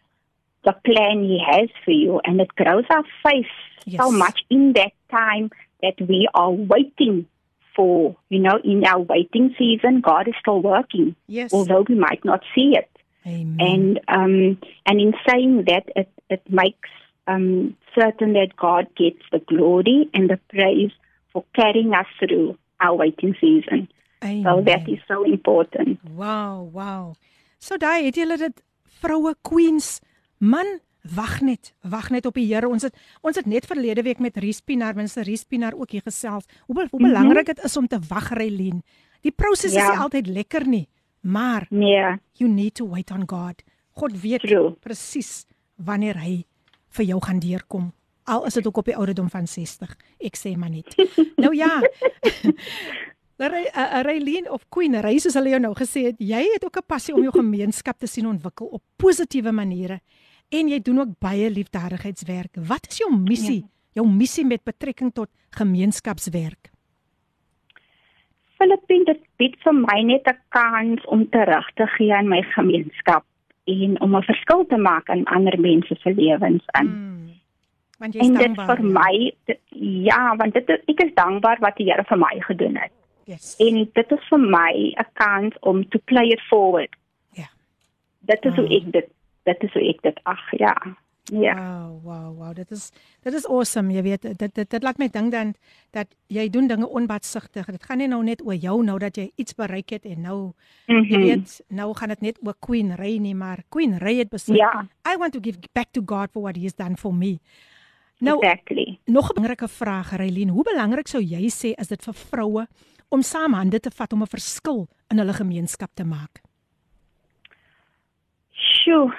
the plan He has for you, and it grows our faith yes. so much in that time that we are waiting for. You know, in our waiting season, God is still working, yes. although we might not see it. Amen. And um, and in saying that, it it makes um, certain that God gets the glory and the praise for carrying us through our waiting season. Amen. So that is so important. Wow, wow. So daai het julle dit vroue queens Man, wag net, wag net op die Here. Ons het ons het net verlede week met Riespinaar, minister Riespinaar ook hier gesels. Hoe hoe mm -hmm. belangrik dit is om te wag, Reilien. Die proses ja. is nie altyd lekker nie, maar nee, you need to wait on God. God weet presies wanneer hy vir jou gaan deurkom. Al is dit ook op die ouderdom van 60. Ek sê maar net. nou ja. Raylene of Queen, Ray soos hulle jou nou gesê het, jy het ook 'n passie om jou gemeenskap te sien ontwikkel op positiewe maniere en jy doen ook baie liefdadigheidswerk. Wat is jou missie? Ja. Jou missie met betrekking tot gemeenskapswerk? Filippine dit bied vir my net 'n kans om terug te gee aan my gemeenskap en om 'n verskil te maak in ander mense se lewens in. Hmm. Want jy is dankbaar. Dit vir my dit, ja, want dit ek is dankbaar wat die Here vir my gedoen het. Yes. En dit is vir my 'n kans om to play it forward. Ja. Dit is oh. hoe ah. ek dit dit is hoe ek dit ag ja. Ja. Wow, wow, wow. Dit is dit is awesome. Jy weet dit dit dit laat my dink dan dat jy doen dinge onbatsigtig. Dit gaan nie nou net oor jou nou dat jy iets bereik het en nou mm -hmm. jy mhm. weet nou gaan dit net oor Queen Ray nie, maar Queen Ray het besluit ja. I want to give back to God for what he has done for me. Nou, exactly. Nog 'n belangrike vraag, Raylien. Hoe belangrik sou jy sê is dit vir vroue om saam hande te vat om 'n verskil in hulle gemeenskap te maak? Sjoe,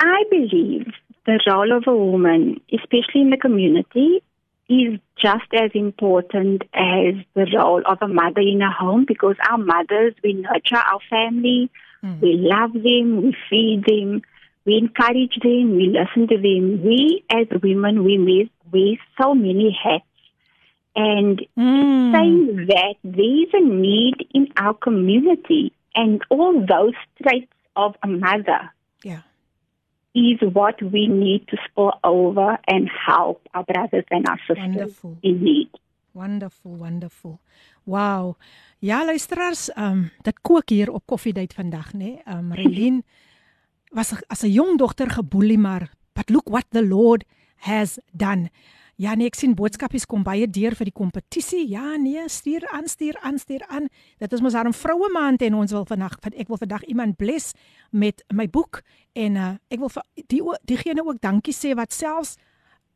I believe the role of a woman, especially in the community, is just as important as the role of a mother in a home because our mothers, we nurture our family, mm. we love them, we feed them, we encourage them, we listen to them. We as women, we wear so many hats. And mm. saying that there's a need in our community and all those traits of a mother. Yeah is what we need to spill over and help our brothers and our sisters wonderful. in need. Wonderful, wonderful. Wow. Ja, luisteraars, ehm um, dit kook hier op koffiedייט vandag, nê? Nee? Ehm um, Relien was as 'n jong dogter geboelie, maar but look what the Lord has done. Ja nee, ek sien boodskapies kom baie deur vir die kompetisie. Ja nee, stuur aan, stuur aan, stuur aan. Dit is mos haar vroue maand en ons wil vandag ek wil vandag iemand bless met my boek en uh, ek wil vir die diegene ook dankie sê wat selfs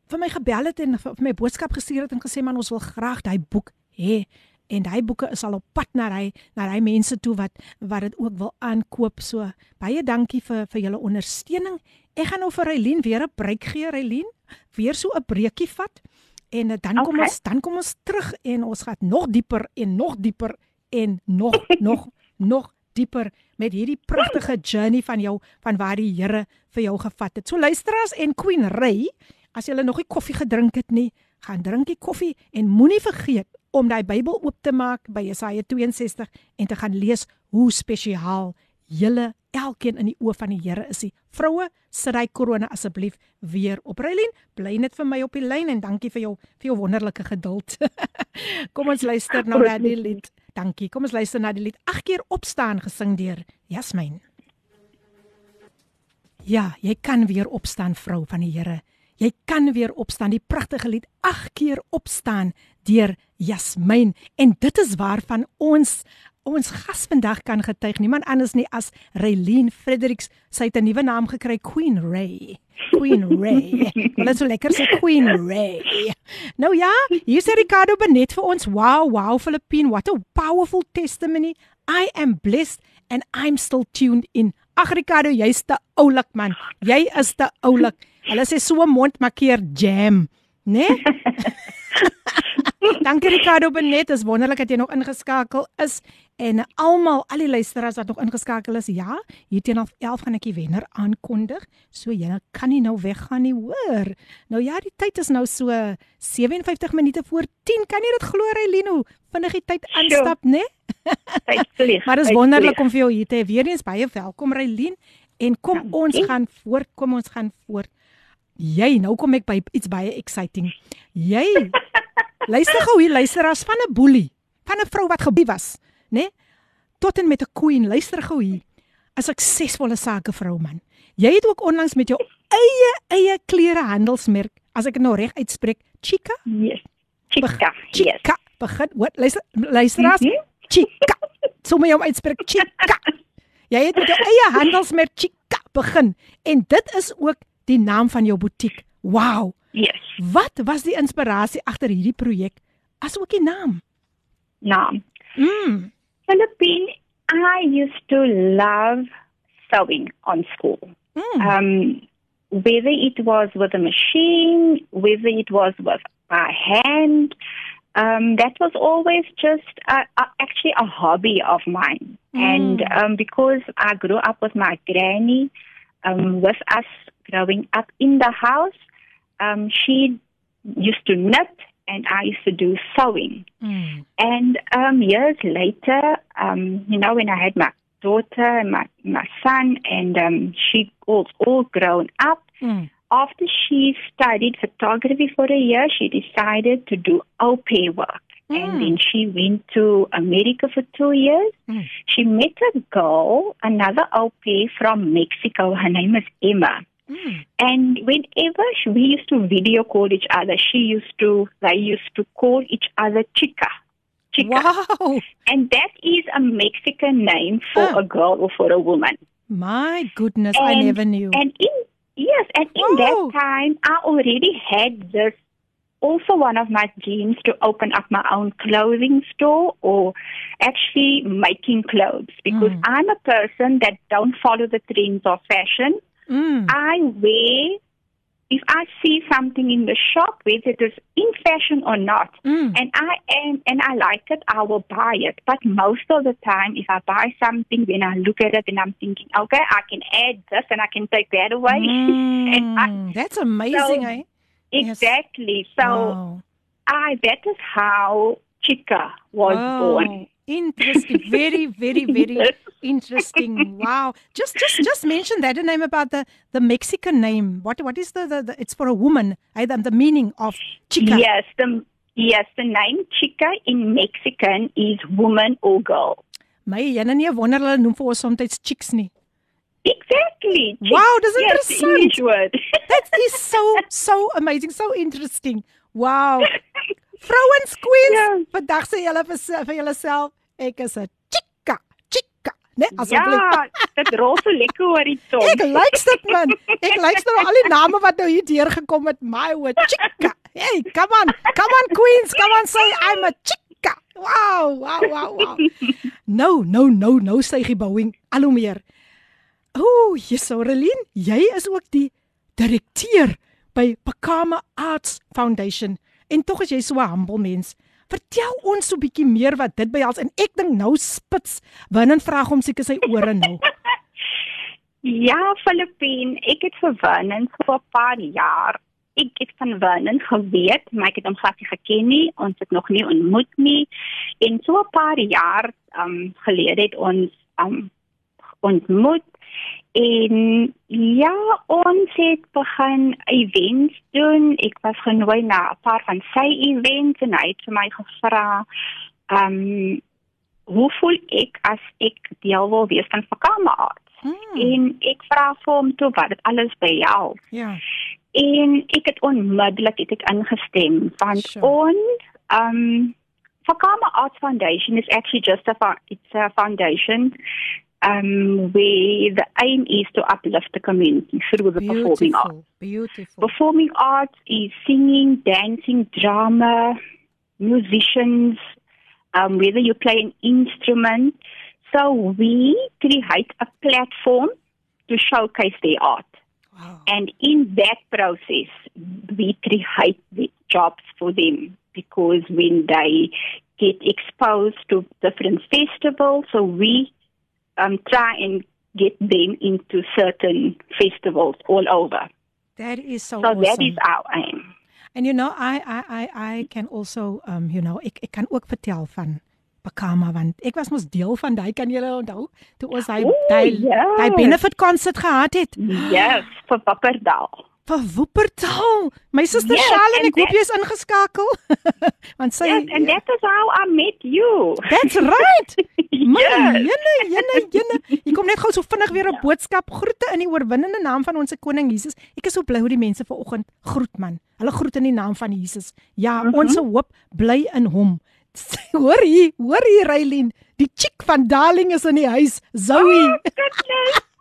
vir my gebel het en vir my boodskap gestuur het en gesê man ons wil graag daai boek hê en daai boeke is al op pad na hy na hy mense toe wat wat dit ook wil aankoop. So baie dankie vir vir julle ondersteuning. Ek gaan nou vir Eileen weer 'n breek gee, Eileen. Weer so 'n breekie vat en eh, dan okay. kom ons dan kom ons terug en ons gaan nog dieper en nog dieper en nog nog nog dieper met hierdie pragtige journey van jou van waar die Here vir jou gevat het. So luisterers en Queen Ray, as jy nog nie koffie gedrink het nie, gaan drink die koffie en moenie vergeet om daai Bybel oop te maak by Jesaja 62 en te gaan lees hoe spesiaal julle elkeen in die oë van die Here is. Die vroue, sit hy korone asseblief weer op. Reilien, bly net vir my op die lyn en dankie vir jou vir jou wonderlike geduld. Kom ons luister nou na die lied. Dankie. Kom ons luister na die lied. Ag keer opstaan gesing deur Jasmin. Ja, jy kan weer opstaan vrou van die Here. Jy kan weer opstaan. Die pragtige lied Ag keer opstaan deur Jasmin en dit is waarvan ons ons gas vandag kan getuig. Niemand anders nie as Reylene Fredericks. Sy het 'n nuwe naam gekry Queen Ray. Queen Ray. Wel dit so lekker sê Queen Ray. Nou ja hier sê Ricardo Benet vir ons wow wow Filippine what a powerful testimony. I am blessed and I'm still tuned in. Ag Ricardo jy's te oulik man. Jy is te oulik. Hulle sê so mond makkeer jam né? nee? Dankie Ricardo Benet, is wonderlik dat jy nog ingeskakel is en almal, al die luisteraars wat nog ingeskakel is. Ja, hier teen 11 gaan ek die wenner aankondig. So jy kan nie nou weggaan nie, hoor. Nou ja, die tyd is nou so 57 minute voor 10. Kan jy dit glo, Elino? Vinnig die tyd aanstap, né? Tyd vlieg. maar dit is wonderlik om vir jou hier te hê. Weereens baie welkom, Reilien. En kom Dankie. ons gaan voort, kom ons gaan voort. Jy, nou kom ek by iets baie exciting. Jy Luister gou hier, luister as van 'n boelie, van 'n vrou wat gebie was, né? Nee? Tot en met 'n queen, luister gou hier. 'n Suksesvolle sakevrou man. Jy het ook onlangs met jou eie eie klerehandelsmerk, as ek dit nou reg uitspreek, Chica? Yes. Chica. Be Chica. Yes. Begin. Wat? Luister, luister as mm -hmm. Chica. So my om uitspreek Chica. Jy het met jou eie handelsmerk Chica begin en dit is ook die naam van jou butiek. Wow. Yes. Wat was die inspirasie agter hierdie projek? Asook die naam. Naam. Mm. Philippine, I used to love sewing on school. Mm. Um whether it was with a machine, whether it was with a hand, um, that was always just a, a, actually a hobby of mine. Mm. And um, because I grew up with my granny, um, with us growing up in the house, um, she used to knit and I used to do sewing. Mm. And um, years later, um, you know, when I had my daughter and my, my son, and um, she was all grown up, mm. after she studied photography for a year, she decided to do au pair work. Mm. And then she went to America for two years. Mm. She met a girl, another au pair from Mexico. Her name is Emma. Mm. And whenever she, we used to video call each other, she used to, I used to call each other chica. Chica. Wow. And that is a Mexican name for Ah. a girl or for a woman. My goodness, I never knew. And in, yes, and in Wow. that time, I already had this, also one of my dreams to open up my own clothing store or actually making clothes because Mm. I'm a person that don't follow the trends of fashion. Mm. I wear if I see something in the shop, whether it is in fashion or not, Mm. and I am and I like it, I will buy it. But most of the time, if I buy something, when I look at it and I'm thinking, okay, I can add this and I can take that away. and I, Mm. That's amazing, So- eh? Yes. exactly. So Wow. I that is how Chica was Wow. born. Interesting. Very, very, very interesting. Wow. Just just just mention that name about the the Mexican name. What what is the the, the it's for a woman. I the, the meaning of chica. Yes, the yes, the name Chica in Mexican is woman or girl. My jenne nie wonder hulle noem vir ons soms chicks nie. Exactly. Chick. Wow, dis yes. English word. That is so so amazing, so interesting. Wow. Vrouens queens, ja. vandag sê julle vir vir julleself, ek is 'n chica, chica, né? Nee, asseblief. Ja, dit rol so lekker oor die tong. Ek like dit man. Ek like nou al die name wat nou hier deur gekom het. My word, chica. Hey, come on. Come on queens, come on say I'm a chica. Wow, wow, wow, wow. No, no, no, no hy bouing al hoe meer. Ooh, Jesorelin, jy is ook die direkteur by Pakama Arts Foundation en tog is jy so 'n humble mens. Vertel ons so 'n bietjie meer wat dit behels en ek dink nou spits Winnen vra hom seker sy ore nou. ja, Filippin, ek het vir Winnen vir 'n paar jaar. Ek het van Winnen geweet, maar ek het hom glad nie geken nie, ons het nog nie ontmoet nie. En so 'n paar jaar um gelede het ons um ontmoet En ja, ons het begin events doen. Ek was genooi na 'n paar van sy events en hy het vir my gevra, ehm, um, hoe voel ek as ek deel wil wees van Vakama Art? Hmm. En ek vra vir hom toe wat dit alles jou. Ja. En ek het onmiddellik het ek ingestem want sure. ons ehm um, Vakama Art Foundation is actually just a it's a foundation um, where the aim is to uplift the community through the beautiful, performing arts. Beautiful. Performing arts is singing, dancing, drama, musicians, um, whether you play an instrument. So we create a platform to showcase their art. Wow. And in that process, we create the jobs for them because when they get exposed to different festivals, so we um, try and get them into certain festivals all over. That is so. So awesome. that is our aim. And you know, I I I I can also um you know, ek ek kan ook vertel van Pakama want ek was mos deel van daai kan julle onthou toe ons hy daai daai benefit concert gehad het. Yes, vir Papperdal vir Wuppertal. My suster yes, Charlene, ek hoop jy is ingeskakel. Want sy Yes, and that is how I met you. That's right. My yes. jene, jene, jene. Ek kom net gou so vinnig weer 'n boodskap. Groete in die oorwinnende naam van ons koning Jesus. Ek is so bly hoe die mense vanoggend groet man. Hulle groet in die naam van Jesus. Ja, mm -hmm. ons hoop bly in hom. hoor hier, hoor hier Raylin. Die chick van Darling is in die huis. Zoe. Oh,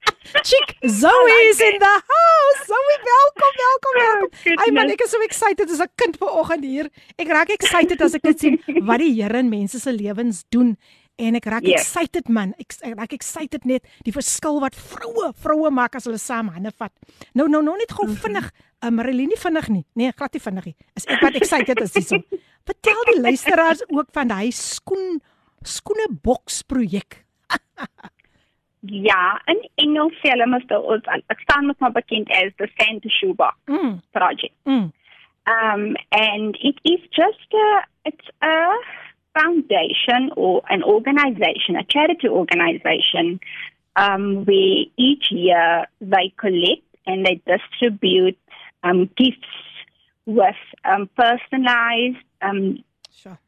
Chick Zoe is in the house. Zoe, welkom, welkom, welkom. Ai man, ek is so excited as 'n kind vanoggend hier. Ek raak excited as ek dit sien wat die Here in mense se lewens doen. En ek raak yes. excited man. Ek, ek raak excited net die verskil wat vroue vroue maak as hulle saam hande vat. Nou nou nou net gou mm -hmm. vinnig. Uh, Marilyn nie vinnig nie. Nee, glad nie vinnig nie. Is ek wat excited is hierso. Vertel die luisteraars ook van hy skoen skoene boks projek. Ja, in Engels sê hulle mos dat ons ek staan mos maar bekend as the Santa Shoebox mm. project. Mm. Um and it is just a it's a foundation or an organization, a charity organization um where each year they collect and they distribute um gifts with um personalized um sure.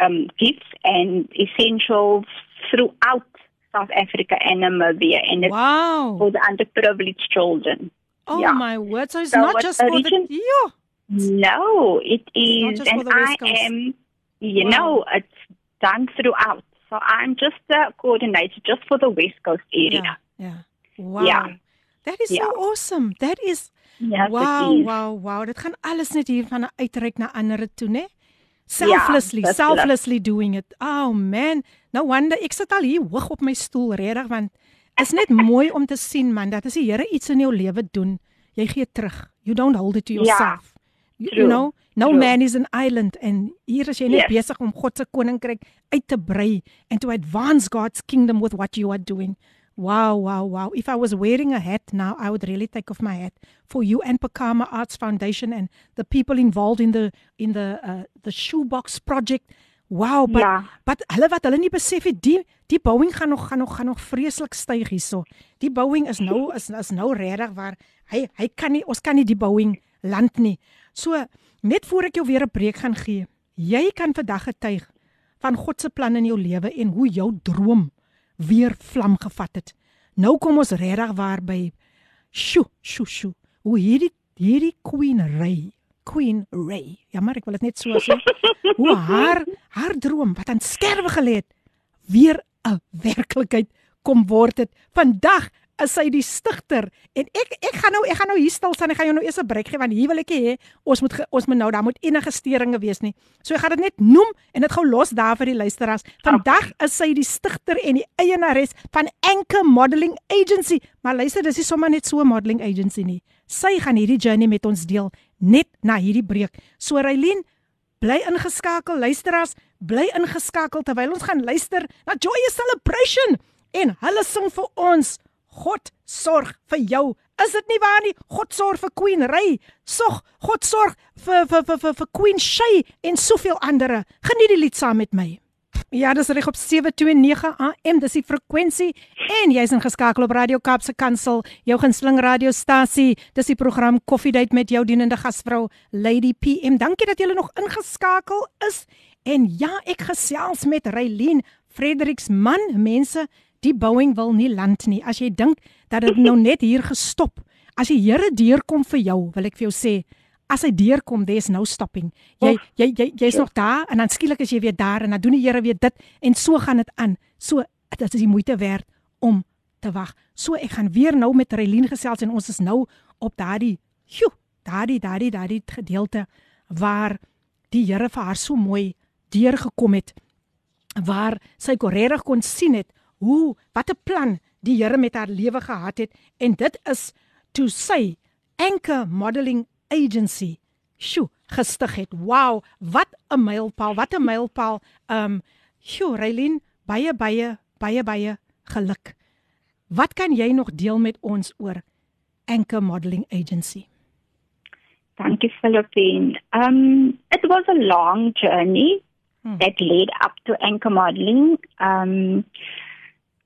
um gifts and essentials throughout South Africa and Namibia, and it's wow. for the underprivileged children. Oh yeah. my word! So it's so not just for region, the yeah. No, it is, and I am. You wow. know, it's done throughout. So I'm just the coordinator just for the West Coast area. Yeah. yeah. Wow. Yeah. That is yeah. so awesome. That is. Yes, wow, wow, wow. Dit gaan alles net hier van uitreik na ander toe, né? selflessly ja, selflessly doing it oh man no wonder ek sit al hier hoog op my stoel regtig want is net mooi om te sien man dat as die Here iets in jou lewe doen jy gee terug you don't hold it to ja, yourself ja, you, you know no true. man is an island and hier is jy net yes. besig om God se koninkryk uit te brei and to advance God's kingdom with what you are doing Wow, wow, wow. If I was wearing a hat now, I would really take off my hat for you and Pakama Arts Foundation and the people involved in the in the uh, the shoebox project. Wow, but ja. but hulle wat hulle nie besef het die die bouing gaan nog gaan nog gaan nog vreeslik styg hierso. Die bouing is nou is is nou regtig waar hy hy kan nie ons kan nie die bouing land nie. So net voor ek jou weer 'n breek gaan gee. Jy kan vandag getuig van God se plan in jou lewe en hoe jou droom weer vlam gevat het. Nou kom ons regtig waar by sjo sjo sjo. Hoe hierdie hierdie queen ry Queen Ray. Ja, maar ek wil dit net so sê. Hoe haar haar droom wat aan sterwe gelê het, weer 'n werklikheid kom word dit. Vandag is sy die stigter en ek ek gaan nou ek gaan nou hier stil staan ek gaan jou nou eers 'n breek gee want hier wil ek hê ons moet ons moet nou daar moet enige steringe wees nie. So ek gaan dit net noem en dit gou los daar vir die luisteraars. Vandag is sy die stigter en die eienares van Anchor Modeling Agency. Maar luister, dis nie sommer net so 'n modeling agency nie. Sy gaan hierdie journey met ons deel net na hierdie breek. So Raylene, bly ingeskakel luisteraars, bly ingeskakel terwyl ons gaan luister na Joyous Celebration en hulle sing vir ons God sorg vir jou. Is dit nie waar nie? God sorg vir Queen Ray. Sog, God sorg vir vir vir vir, vir Queen Shay en soveel ander. Geniet die lied saam met my. Ja, dis reg op 729 AM, dis die frekwensie en jy's ingeskakel op Radio Kaapse Kansel, jou gunsteling radiostasie. Dis die program Coffee Date met jou dienende gasvrou Lady PM. Dankie dat jy nog ingeskakel is. En ja, ek gesels met Raylene Fredericks man, mense die Boeing wil nie land nie. As jy dink dat dit nou net hier gestop. As die Here deurkom vir jou, wil ek vir jou sê, as hy deurkom, there's no stopping. Jy jy jy jy's jy nog daar en dan skielik is jy weer daar en dan doen die Here weer dit en so gaan dit aan. So dit is die moeite werd om te wag. So ek gaan weer nou met Relien gesels en ons is nou op daardie, sjoe, daardie daardie daardie gedeelte waar die Here vir haar so mooi deurgekom het waar sy korreg kon sien het hoe wat 'n plan die Here met haar lewe gehad het en dit is toe sy Anchor Modeling Agency sjo gestig het. Wow, wat 'n mylpaal, wat 'n mylpaal. Um sjo Raylin, baie baie baie baie geluk. Wat kan jy nog deel met ons oor Anchor Modeling Agency? Dankie Philippine. Um it was a long journey hmm. that led up to Anchor Modeling. Um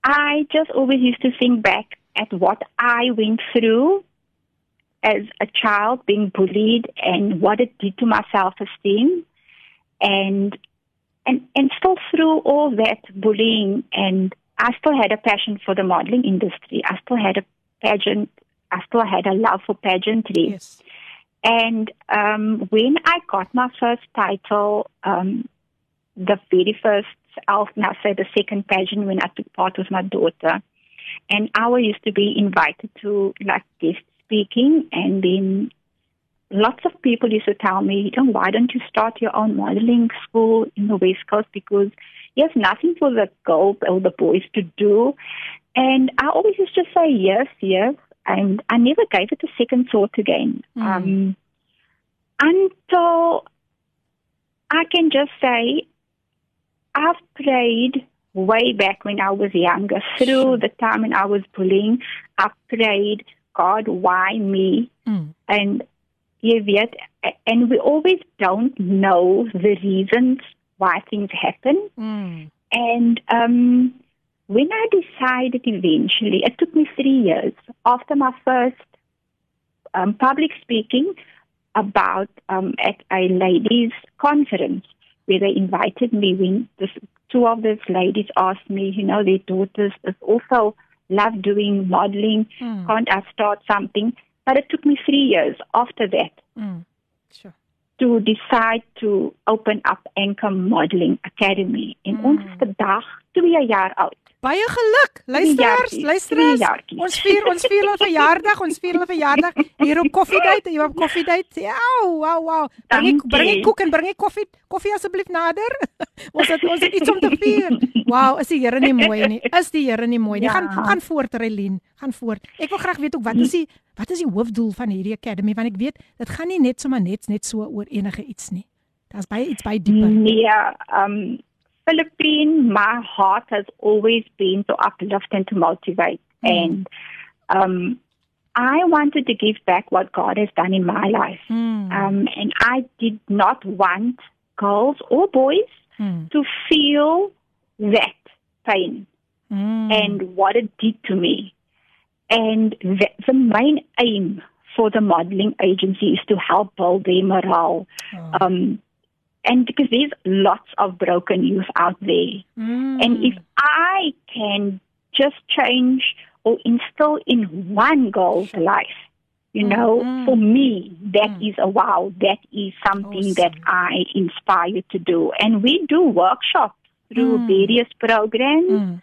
I just always used to think back at what I went through as a child being bullied and what it did to my self-esteem and and and still through all that bullying and I still had a passion for the modeling industry. I still had a pageant. I still had a love for pageantry. Yes. And um, when I got my first title, um, the very first elf now say the second pageant when I took part with my daughter. And I used to be invited to like guest speaking and then lots of people used to tell me, you know, why don't you start your own modeling school in the West Coast because you have nothing for the girls or the boys to do. And I always used to say yes, yes. And I never gave it a second thought again. Mm. Um, until I can just say I've prayed way back when I was younger, through the time when I was bullying. I prayed, God, why me? Mm. And you weet, and we always don't know the reasons why things happen. Mm. And um, when I decided eventually, it took me three years after my first um, public speaking about um, at a ladies' conference where they invited me when this, two of those ladies asked me, you know, their daughters also love doing modeling. Mm. Can't I start something? But it took me three years after that mm. sure. to decide to open up Anchor Modeling Academy. En mm. ons is vandag 2 jaar oud. Baie geluk. Luisteraars, luisteraars. Ons vier ons vier hulle verjaardag, ons vier hulle verjaardag hier op Coffee Date, hier op Date. Ja, wow, wow. Bring ek bring ek koek en bring ek koffie, koffie asseblief nader. ons het ons het iets om te vier. Wow, is die Here nie mooi nie? Is die Here nie mooi nie? Ja. Gaan gaan voort, Relien. Gaan voort. Ek wil graag weet ook wat is die wat is die hoofdoel van hierdie academy want ek weet dit gaan nie net sommer net net so oor enige iets nie. Daar's baie iets baie dieper. Nee, um Philippine, my heart has always been to uplift and to motivate. Mm. And um, I wanted to give back what God has done in my life. Mm. Um, and I did not want girls or boys mm. to feel that pain hmm. and what it did to me. And the, the main aim for the modeling agency is to help build their morale. Oh. Um, and because there's lots of broken youth out there. Mm. And if I can just change or instill in one girl's life You know, mm. for me, that mm. is a wow. That is something awesome. that I inspire to do. And we do workshops through mm. various programs. Mm.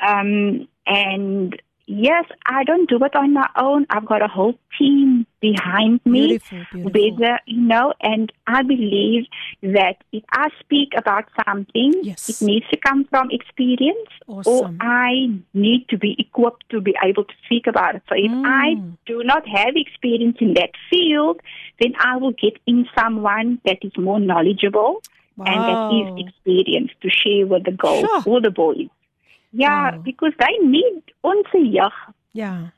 Um, and yes, I don't do it on my own. I've got a whole team behind me. Beautiful, beautiful. With, you know, and I believe that if I speak about something, yes. it needs to come from experience, awesome. or I need to be equipped to be able to speak about it. So if mm. I do not have experience in that field, then I will get in someone that is more knowledgeable. Wow. And that is experienced to share with the girls sure. or the boys. Ja, wow. because they need ons jeug. Ja.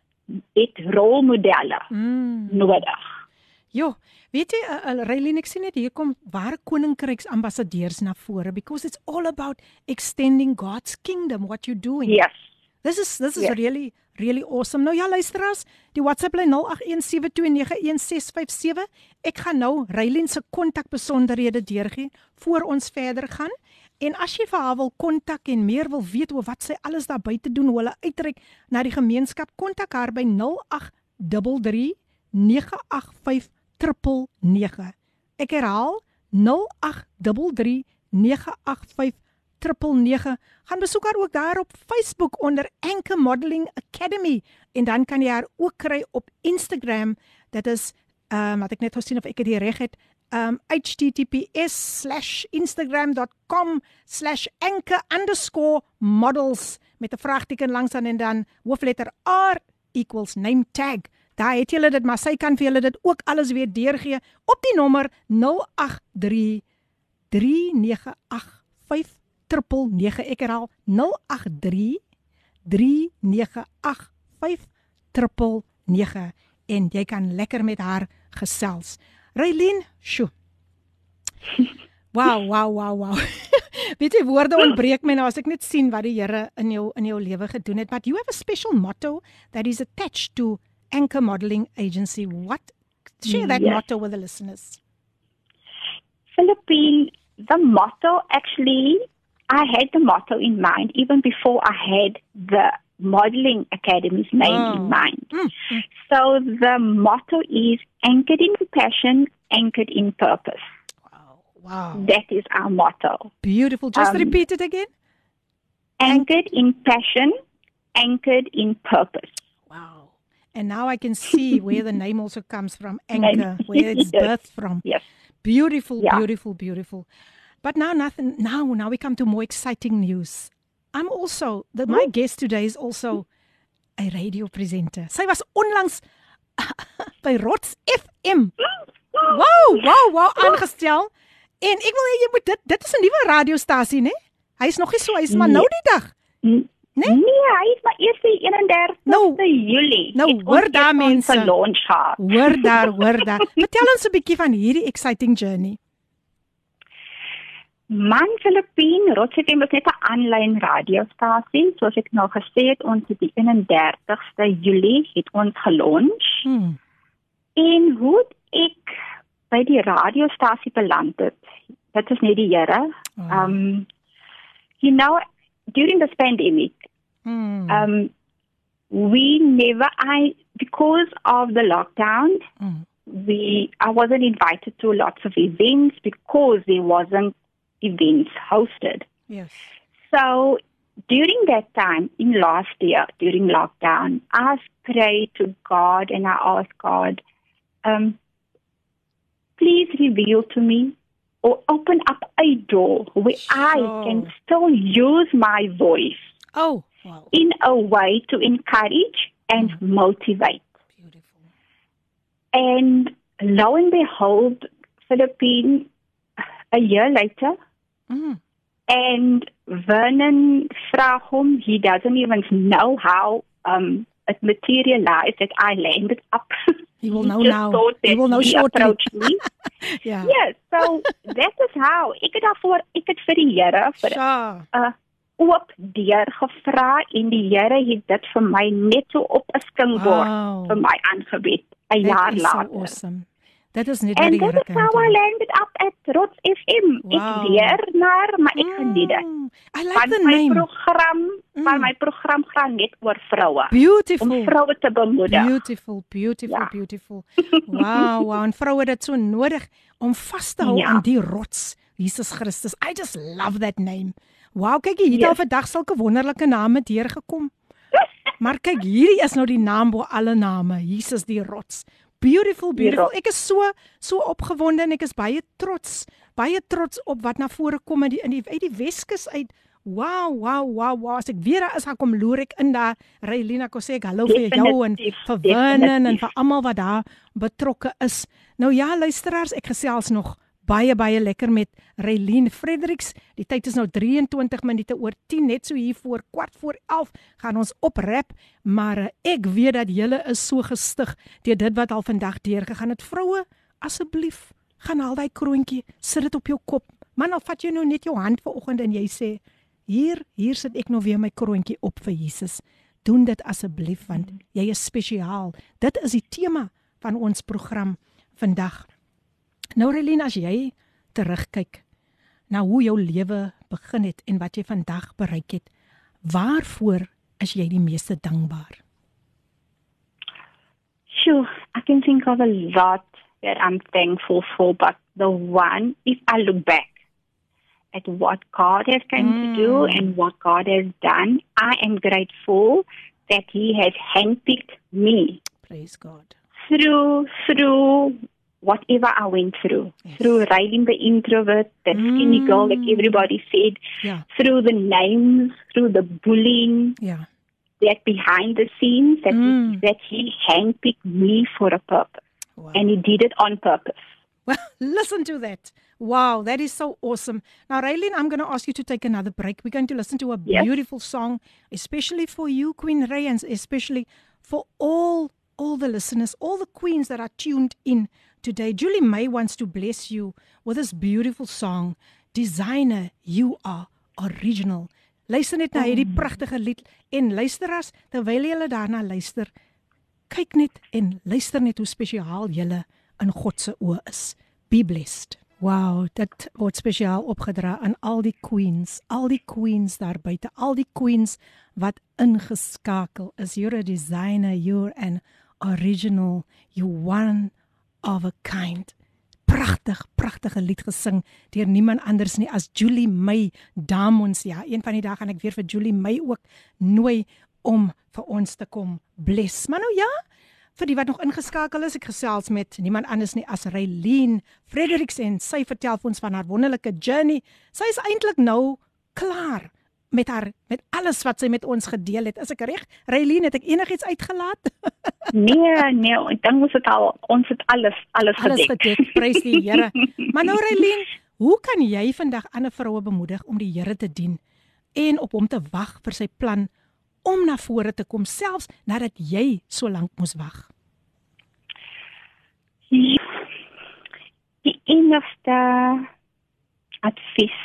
Het rolmodelle mm. nodig. Jo, weet jy, uh, uh, Raylene, ek sien net hier kom ware koninkryks ambassadeurs na vore because it's all about extending God's kingdom what you doing. Yes. This is this is yes. really really awesome. Nou ja, luisteraars, die WhatsApp lyn 0817291657. Ek gaan nou Raylene se kontakbesonderhede deurgee voor ons verder gaan. En as jy vir haar wil kontak en meer wil weet oor wat sy alles daar buite doen, hoe hulle uitreik na die gemeenskap, kontak haar by 0833 985 999. Ek herhaal 0833 985 999. Gaan besoek haar ook daar op Facebook onder Anchor Modeling Academy en dan kan jy haar ook kry op Instagram. Dit is ehm um, wat ek net gesien of ek dit reg het um https://instagram.com/anchor_models met 'n vraagteken langs aan en dan hoofletter R equals name tag. Daar het julle dit, maar sy kan vir julle dit ook alles weer deurgee op die nommer 083 398 59 ek herhaal 083 398 59 en jy kan lekker met haar gesels. Raylin, sjo. Wow, wow, wow, wow. Weet jy woorde ontbreek my nou as ek net sien wat die Here in jou in jou lewe gedoen het. But you have a special motto that is attached to Anchor Modeling Agency. What share that yes. motto with the listeners? Philippine, the motto actually I had the motto in mind even before I had the Modeling Academy's name oh. in mind. Mm. So the motto is anchored in passion, anchored in purpose. Wow. Wow. That is our motto. Beautiful. Just um, repeat it again. Anchored in passion, anchored in purpose. Wow. And now I can see where the name also comes from, anchor, where it's yes. birthed from. Yes. Beautiful, yeah. beautiful, beautiful. But now nothing now now we come to more exciting news. I'm also the, my guest today is also a radio presenter. Sy was onlangs by Rots FM. Wow, wow, wow aangestel. En ek wil hê jy moet dit dit is 'n nuwe radiostasie, né? Hy is nog nie so, hy is maar nou die dag. Nee, nee hy is maar eers die 31ste nou, Julie. Nou, hoor daar mense. Hoor daar, hoor daar. Vertel ons 'n bietjie van hierdie exciting journey. Man Filippin Rotterdam is net 'n aanlyn radiostasie. Soos ek nou gesê het, ons het die 31ste Julie het ons gelons. Hmm. En hoe ek by die radiostasie beland het. Dit is net die Here. Oh. Um you know during this pandemic. Hmm. Um we never I because of the lockdown. Hmm. We I wasn't invited to lots of events because there wasn't events hosted. Yes. So during that time in last year, during lockdown, I prayed to God and I asked God, um, please reveal to me or open up a door where sure. I can still use my voice. Oh, wow. In a way to encourage and mm. motivate. Beautiful. And lo and behold, Philippine, a year later, Mm. And Vernon vra hom, he doesn't even know how um it materialized that I landed up. He will know now. He will know shortly. me. yeah. Yes, so that is how ek het daarvoor ek het vir die Here vir 'n uh, oop deur gevra en die Here het dit vir my net so op 'n skingboord wow. vir my aangebied 'n jaar later. So awesome. That is net die Here kan. And that's how I landed up at Trots FM. Wow. Ek leer maar, maar ek mm. geniet dit. I like the name. My program, mm. my program gaan net oor vroue. Beautiful. Om vroue te bemoedig. Beautiful, beautiful, ja. beautiful. Wow, wow, en vroue dit so nodig om vas te hou ja. aan die rots, Jesus Christus. I just love that name. Wow, kyk hier, hier yes. het vandag sulke wonderlike name deurgekom. Maar kyk, hierdie is nou die naam bo alle name, Jesus die rots. Beautiful, beautiful. Ek is so so opgewonde en ek is baie trots, baie trots op wat na vore kom in die in die uit die Weskus uit. Wow, wow, wow, wow. As ek weer daar is, gaan kom loer ek in daar. Raylina kom sê ek hallo vir jou en vir Winnen en vir almal wat daar betrokke is. Nou ja, luisteraars, ek gesels nog baie baie lekker met Reline Fredericks. Die tyd is nou 23 minute oor 10 net so hier voor kwart voor 11 gaan ons oprap, maar eh, ek weet dat julle is so gestig deur dit wat al vandag deur gegaan het. Vroue, asseblief, gaan haal daai kroontjie, sit dit op jou kop. Man, al vat jy nou net jou hand vanoggend en jy sê, "Hier, hier sit ek nou weer my kroontjie op vir Jesus." Doen dit asseblief want jy is spesiaal. Dit is die tema van ons program vandag. Nou Relien, as jy terugkyk na hoe jou lewe begin het en wat jy vandag bereik het, waarvoor is jy die meeste dankbaar? Sure, I can think of a lot that I'm thankful for, but the one if I look back at what God has come mm. to do mm. and what God has done, I am grateful that he has handpicked me. Praise God. Through through whatever I went through, yes. through riding the introvert, that mm. skinny girl, like everybody said, yeah. through the names, through the bullying, yeah. that behind the scenes, that mm. he, that he handpicked me for a purpose, wow. and he did it on purpose. Well, listen to that. Wow, that is so awesome. Now, Raylene, I'm going to ask you to take another break. We're going to listen to a yes. beautiful song, especially for you, Queen Ray, and especially for all all the listeners, all the queens that are tuned in today. Julie May wants to bless you with this beautiful song, Designer, You Are Original. Luister net na hierdie mm. pragtige lied en luisteraars, terwyl jy daarna luister, kyk net en luister net hoe spesiaal jy in God se oë is. Be blessed. Wow, dit word spesiaal opgedra aan al die queens, al die queens daar buite, al die queens wat ingeskakel is. You're a designer, you're an original, you one of a kind. Pragtig, pragtige lied gesing deur niemand anders nie as Julie May Damons. Ja, een van die dae gaan ek weer vir Julie May ook nooi om vir ons te kom bless. Maar nou ja, vir die wat nog ingeskakel is, ek gesels met niemand anders nie as Raylene Fredericks en sy vertel vir ons van haar wonderlike journey. Sy is eintlik nou klaar met haar met alles wat sy met ons gedeel het. Is ek reg? Raylene, het ek enigiets uitgelaat? nee, nee, ek dink ons het al ons het alles alles, alles gedek. gedek. Prys die Here. maar nou Raylene, hoe kan jy vandag ander vroue bemoedig om die Here te dien en op hom te wag vir sy plan om na vore te kom selfs nadat jy so lank moes wag? Die enigste advies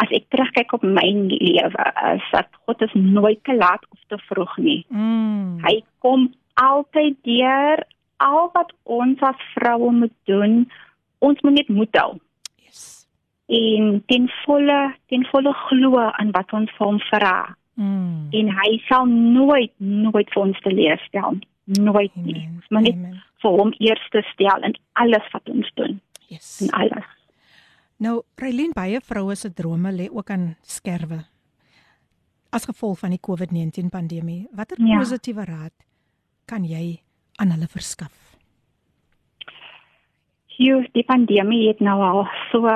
as ek terugkyk op my lewe, is dat God is nooit te laat of te vroeg nie. Mm. Hy kom altyd deur al wat ons as vroue moet doen. Ons moet net moed hou. Yes. En ten volle, ten volle glo aan wat ons vir hom vra. Mm. En hy sal nooit nooit vir ons teleurstel. Nooit nie. Maar net vir hom eers te stel in alles wat ons doen. Yes. In alles. Nou, Raylene baie vroue se drome lê ook aan skerwe. As gevolg van die COVID-19 pandemie, watter ja. positiewe raad kan jy aan hulle verskaf? Hier die pandemie het nou al so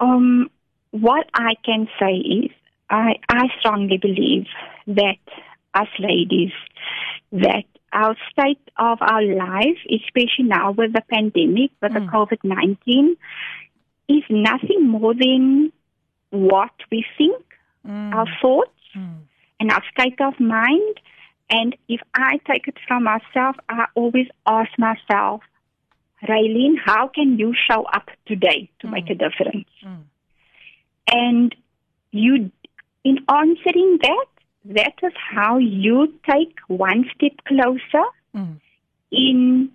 um what I can say is I I strongly believe that as ladies that our state of our life, especially now with the pandemic, with mm. the COVID 19, is nothing more than what we think, mm. our thoughts, mm. and our state of mind. And if I take it from myself, I always ask myself, Raylene, how can you show up today to make a mm. difference? Mm. And you, in answering that, that is how you take one step closer mm. in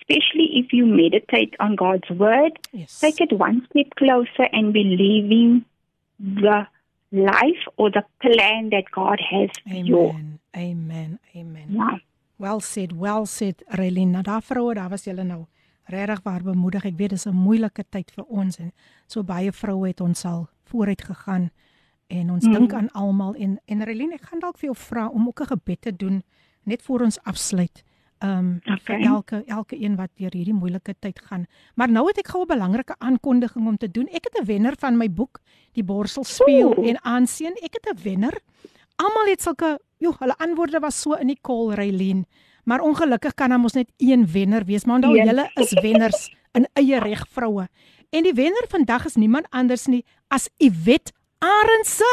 especially if you meditate on God's word, yes. take it one step closer and believing the life or the plan that God has for Amen. you. Amen. Amen. Ja. Well said, well said, Relina. Daar vroue, daar was julle nou regtig waar bemoedig. Ek weet dis 'n moeilike tyd vir ons en so baie vroue het ons al vooruit gegaan en ons mm. dink aan almal en en Relina, ek gaan dalk vir jou vra om ook 'n gebed te doen net voor ons afsluit. Ehm um, Okay. vir elke elke een wat deur hierdie moeilike tyd gaan. Maar nou het ek gou 'n belangrike aankondiging om te doen. Ek het 'n wenner van my boek, Die Borsel speel Ooh. en aansien. Ek het 'n wenner. Almal het sulke, joh, hulle antwoorde was so in die call Raylene. Maar ongelukkig kan daar mos net een wenner wees. Maar onthou julle is wenners in eie reg vroue. En die wenner vandag is niemand anders nie as Iwet Arendse.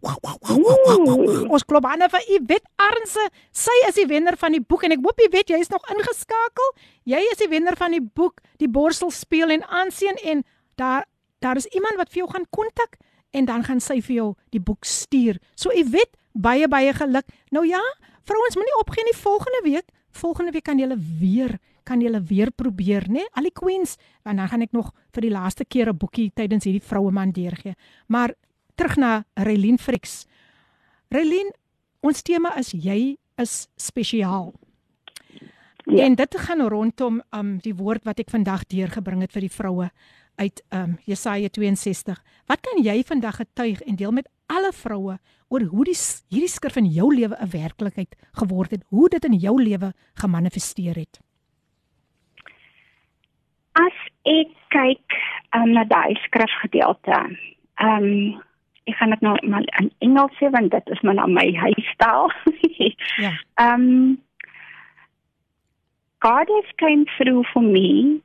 Ooh. Ons klop hande vir Iwet Arendse. Sy is die wenner van die boek en ek hoop Iwet jy is nog ingeskakel. Jy is die wenner van die boek Die Borsel speel en aansien en daar daar is iemand wat vir jou gaan kontak en dan gaan sy vir jou die boek stuur. So Iwet, baie baie geluk. Nou ja, vrouens moenie opgee nie volgende week. Volgende week kan julle weer kan julle weer probeer, né? Al die queens, want dan gaan ek nog vir die laaste keer 'n boekie tydens hierdie vroue man deurgee. Maar terug na Relien Frix. Relien, ons tema is jy is spesiaal. Ja. En dit gaan rondom um die woord wat ek vandag deurgebring het vir die vroue uit um Jesaja 62. Wat kan jy vandag getuig en deel met alle vroue oor hoe die hierdie skrif in jou lewe 'n werklikheid geword het, hoe dit in jou lewe gemanifesteer het? As ek kyk um, na daai skrifgedeelte, ehm um, ek gaan dit nou maar in Engels sê want dit is maar nou my huistaal. Ja. um God has came through for me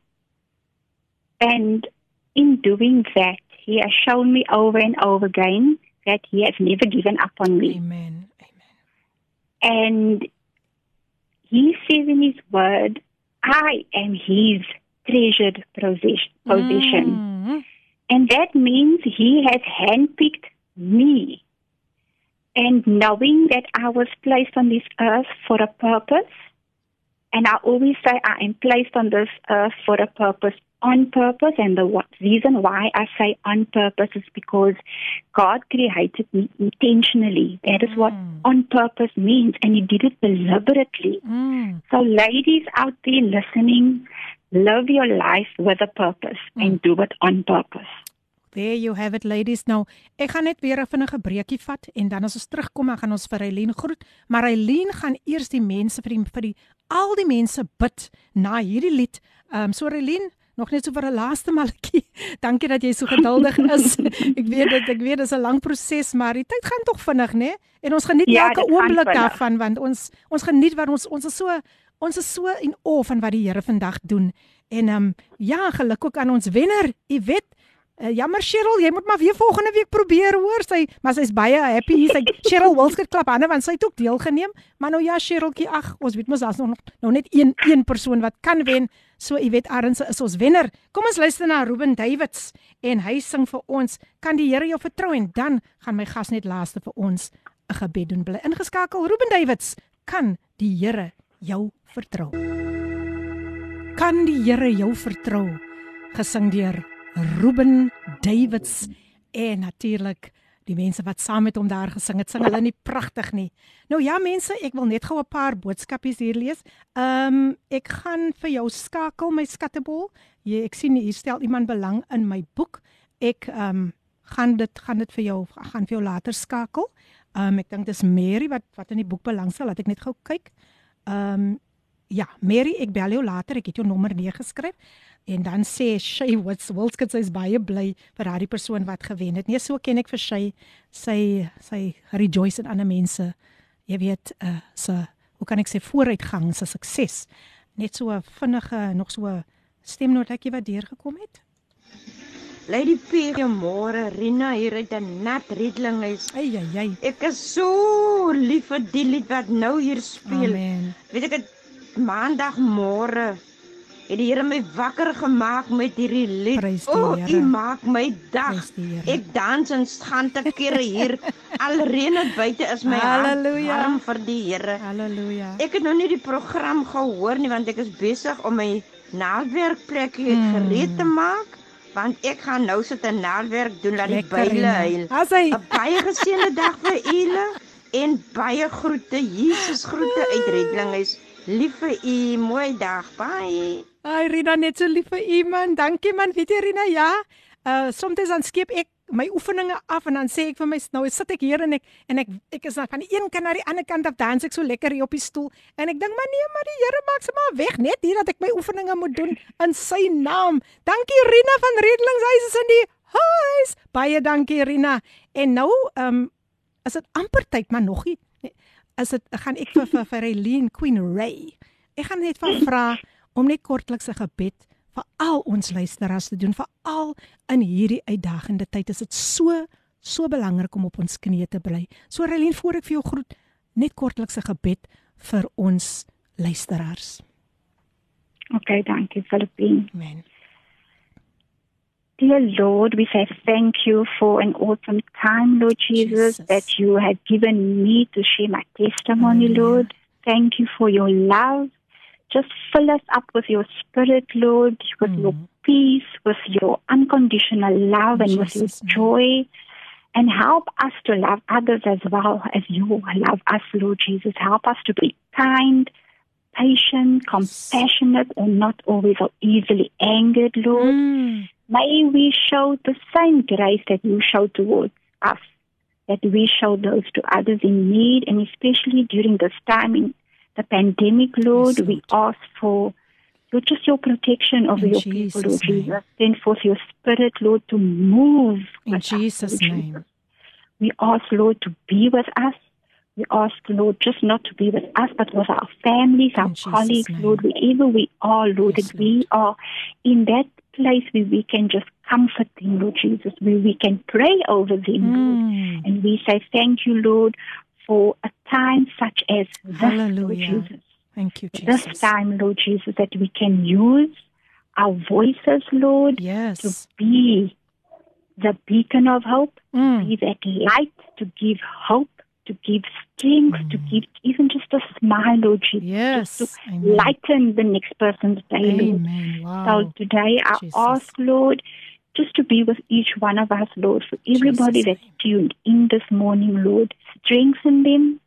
and in doing that he has shown me over and over again that he has never given up on me. Amen. Amen. And he says in his word, I am his treasured possession. Mm. And that means he has handpicked me. And knowing that I was placed on this earth for a purpose, and I always say I am placed on this earth for a purpose, on purpose. And the reason why I say on purpose is because God created me intentionally. That is what Mm. on purpose means. And He did it deliberately. Mm. So, ladies out there listening, live your life with a purpose and do it on purpose. There you have it ladies. Nou, ek gaan net weer 'n vinnige breekie vat en dan as ons terugkom, dan gaan ons vir Eileen groet, maar Eileen gaan eers die mense vir die vir die al die mense bid na hierdie lied. Ehm um, so Eileen, nog net so vir 'n laaste malletjie. Dankie dat jy so geduldig is. ek weet dit, ek weet dit is 'n lang proses, maar die tyd gaan tog vinnig, né? En ons geniet Ja, elke oomblik daarvan want ons ons geniet wat ons ons is so ons is so in awe van wat die Here vandag doen. En ehm um, ja, geluk ook aan ons wenner, Iwet. Uh, jammer Cheryl, jy moet maar weer volgende week probeer hoor. Sy maar sy's baie happy hier. Sy Cheryl Wilskut klap hande want sy het ook deelgeneem. Maar nou ja, Cheryltjie, ag, ons weet mos daar's nog nou net een een persoon wat kan wen. So Iwet Arendse is ons wenner. Kom ons luister na Ruben Davids en hy sing vir ons Kan die Here jou vertrou en dan gaan my gas net laaste vir ons 'n gebed doen. Bly ingeskakel Ruben Davids. Kan die Here jou vertrou? Kan die Here jou vertrou? Gesing deur Ruben Davids en natuurlik die mense wat saam met hom daar gesing het, sing hulle nie pragtig nie. Nou ja mense, ek wil net gou 'n paar boodskapies hier lees. Ehm um, ek gaan vir jou skakel my skattebol. Jy ek sien hier stel iemand belang in my boek. Ek ehm um, gaan dit gaan dit vir jou gaan vir jou later skakel. Ehm um, ek dink dis Mary wat wat in die boek belangstel, laat ek net gou kyk. Um, ja, Mary, ek bel jou later. Ek het jou nommer neergeskryf. En dan sê Shay Wits Wilskut sy is baie bly vir daardie persoon wat gewen het. Nee, so ken ek vir Shay. Sy sy rejoice in ander mense. Jy weet, uh so hoe kan ek sê vooruitgang, sy sukses. Net so 'n vinnige nog so 'n stemnotetjie wat deurgekom het. Lady P, goeiemôre. Rina hier uit 'n nat Riedling is. Ai ai ai. Ek is so lief vir die lied wat nou hier speel. Amen. Weet ek het maandagmôre het die Here my wakker gemaak met hierdie lied. Prys die Here. U maak my dag. Prys die Here. Ek dans en gaan te kere hier. Al reën dit buite is my Halleluja. warm vir die Here. Halleluja. Ek het nog nie die program gehoor nie want ek is besig om my naaldwerkplekkie mm. gereed te maak want ek gaan nou sit 'n naaldwerk doen laat die byle huil. 'n Baie geseënde dag vir julle en baie groete. Jesus groete uit Redling is lief vir u. Mooi dag. Bye. Ai Rina net so lief vir u man. Dankie man. Weet jy Rina, ja. Uh soms dan skep ek my oefeninge af en dan sê ek vir my nou sit ek hier en ek en ek ek is van die een kant na die ander kant af dans ek so lekker hier op die stoel en ek dink maar nee maar die Here maak se maar weg net hier dat ek my oefeninge moet doen in sy naam. Dankie Rina van Redlingshuis is in die huis. Baie dankie Rina. En nou ehm um, is dit amper tyd maar nog nie. Is dit gaan ek vir vir, vir Eileen Queen Ray. Ek gaan net van vra om net kortliks 'n gebed vir al ons luisteraars te doen veral in hierdie uitdagende tyd is dit so so belangrik om op ons knieë te bly. So Relien voor ek vir jou groet net kortliks 'n gebed vir ons luisteraars. OK, dankie Filippine. Amen. Dear Lord, we say thank you for an awesome time, Lord Jesus, Jesus. that you have given me to share my testimony, Amen. Lord. Thank you for your love just fill us up with your spirit, Lord, with mm. your peace, with your unconditional love, and Jesus with your joy. And help us to love others as well as you love us, Lord Jesus. Help us to be kind, patient, compassionate, and not always or easily angered, Lord. Mm. May we show the same grace that you show towards us, that we show those to others in need, and especially during this time in the pandemic, Lord. Yes, Lord. We ask for Lord, just your protection over In your Jesus people, Lord name. Jesus. Send forth your spirit, Lord, to move. In Jesus' us, name. Jesus. We ask, Lord, to be with us. We ask, Lord, just not to be with us, but with our families, our colleagues, name. Lord, wherever we are, Lord, yes, that we are in that place where we can just comfort them, Lord Jesus, where we can pray over them, mm. Lord. And we say, Thank you, Lord, for a time such as this, Hallelujah. Lord Jesus. Thank you, Jesus. This time, Lord Jesus, that we can use our voices, Lord, yes. to be the beacon of hope, mm. be that light to give hope, to give strength, mm. to give even just a smile, Lord Jesus. Yes. To Amen. lighten the next person's day, Amen. Lord. Wow. So today I Jesus. ask, Lord, just to be with each one of us, Lord, for everybody Jesus. that's tuned in this morning, Lord. Strengthen them,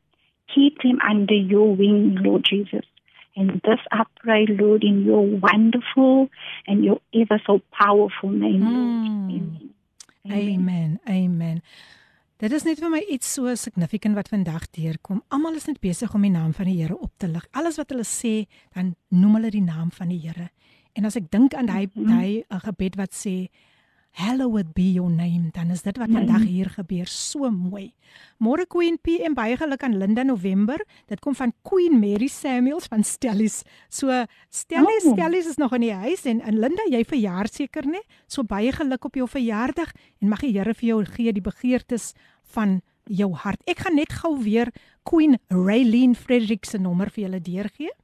keep them under your wing, Lord Jesus. And this I pray, Lord, in your wonderful and your ever so powerful name, mm. Lord. Amen. Amen. Amen. Dit is net vir my iets so significant wat vandag deurkom. Almal is net besig om die naam van die Here op te lig. Alles wat hulle sê, dan noem hulle die naam van die Here. En as ek dink aan daai -hmm. daai uh, gebed wat sê Hallowed be your name. Dan is dit wat vandag hier gebeur. So mooi. Môre Queen PM baie geluk aan Linda November. Dit kom van Queen Mary Samuels van Stellies. So Stellies, oh. Stellies is nog in die huis en en Linda, jy verjaar seker nê? So baie geluk op jou verjaardag en mag die Here vir jou gee die begeertes van jou hart. Ek gaan net gou weer Queen Raylene Fredericks se nommer vir julle deurgee.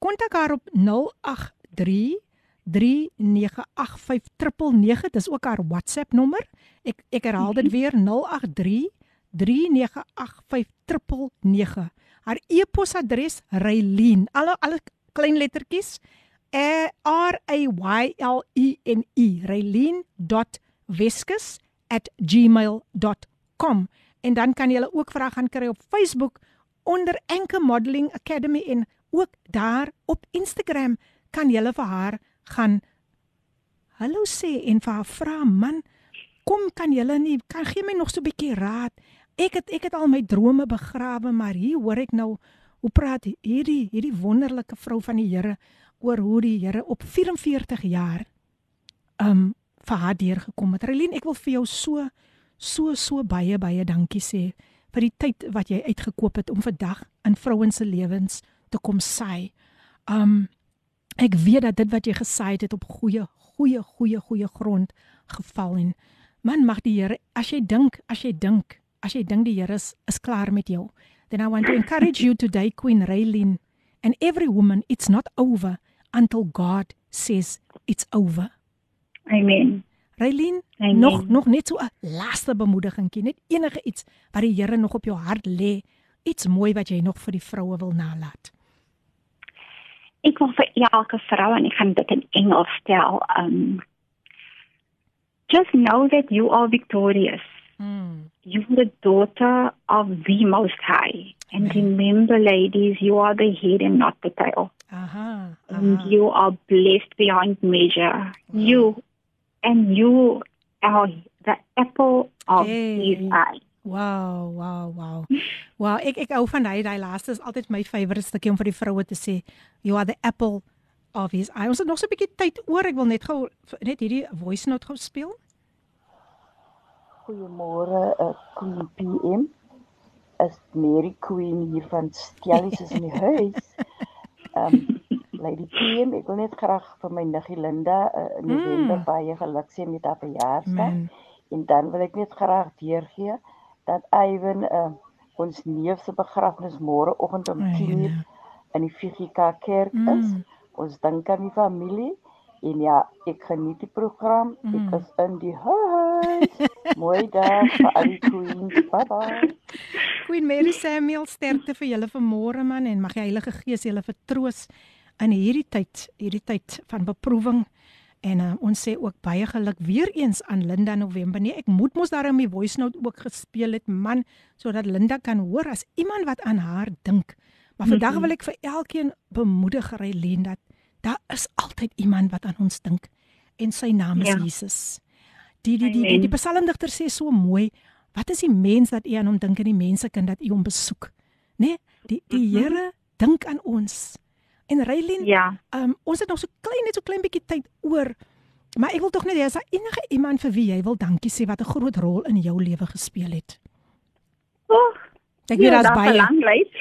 Kontak haar op 083 0836253989. Dis ook haar WhatsApp nommer. Ek ek herhaal dit weer 0833985939. Haar e-posadres Raylene. Alle alle klein lettertjies. R A Y L E N E. Raylene.weskus@gmail.com. En dan kan jy hulle ook vra gaan kry op Facebook onder Enke Modeling Academy en ook daar op Instagram kan jy hulle vir haar gaan hallo sê en vir haar vra man kom kan julle nie kan gee my nog so 'n bietjie raad? Ek het ek het al my drome begrawe maar hier hoor ek nou hoe praat hierdie hierdie wonderlike vrou van die Here oor hoe die Here op 44 jaar um vir haar deurgekom het. Relien ek wil vir jou so so so baie baie dankie sê vir die tyd wat jy uitgekoop het om vandag in vrouens se lewens te kom sê um ek weet dat dit wat jy gesê het, het op goeie goeie goeie goeie grond geval en man mag die Here as jy dink as jy dink as jy dink die Here is, is klaar met jou then i want to encourage you today queen raylin and every woman it's not over until god says it's over. Amen. Raylin nog nog net so 'n laaste bemoedigingkie net enige iets wat die Here nog op jou hart lê iets mooi wat jy nog vir die vroue wil nalat ek wil vir elke vrou en ek gaan dit in Engels stel. Um just know that you are victorious. Mm. You're the daughter of the Most High. And remember, ladies, you are the head and not the tail. Uh-huh, uh-huh. And you are blessed beyond measure. You and you are the apple of hey. his eye. Wow, wow, wow. Wow, ek ek hou van hy, daai laaste is altyd my favourite stukkie om vir die vroue te sê, you are the apple of his eye. Ons het nog so 'n bietjie tyd oor. Ek wil net gou net hierdie voice note gou speel. Goeiemôre, uh, Queen PM. Is Mary Queen hier van Stellies is in die huis. Um Lady PM, ek wil net graag vir my niggie Linda uh, in November mm. baie geluk sê met haar verjaarsdag. En dan wil ek net graag deurgee dat Iwan uh, ons neef se begrafnis môre oggend om 10:00 in die VGK kerk is. Mm. Ons dink aan die familie en ja, ek geniet die program. Mm. Ek is in die huis. Mooi dag vir al die queens. Bye bye. Queen Mary Samuel sterkte vir julle vanmôre man en mag die Heilige Gees julle vertroos in hierdie tyd, hierdie tyd van beproewing. En uh, ons sê ook baie geluk weer eens aan Linda November. Nee, ek moet mos daarom die voice note ook gespeel het man sodat Linda kan hoor as iemand wat aan haar dink. Maar vandag wil ek vir elkeen bemoedig Reileen dat daar is altyd iemand wat aan ons dink en sy naam is ja. Jesus. Die die die die, die psalmdigter sê so mooi, wat is die mens dat u aan hom dink en die mensekind dat u hom besoek? Né? Nee, die die -hmm. Here dink aan ons. En Reileen, ja. um, ons het nog so klein net so klein bietjie tyd oor. Maar ek wil tog net hê as daar enige iemand vir wie jy wil dankie sê wat 'n groot rol in jou lewe gespeel het. Oh, ek weet daar's baie.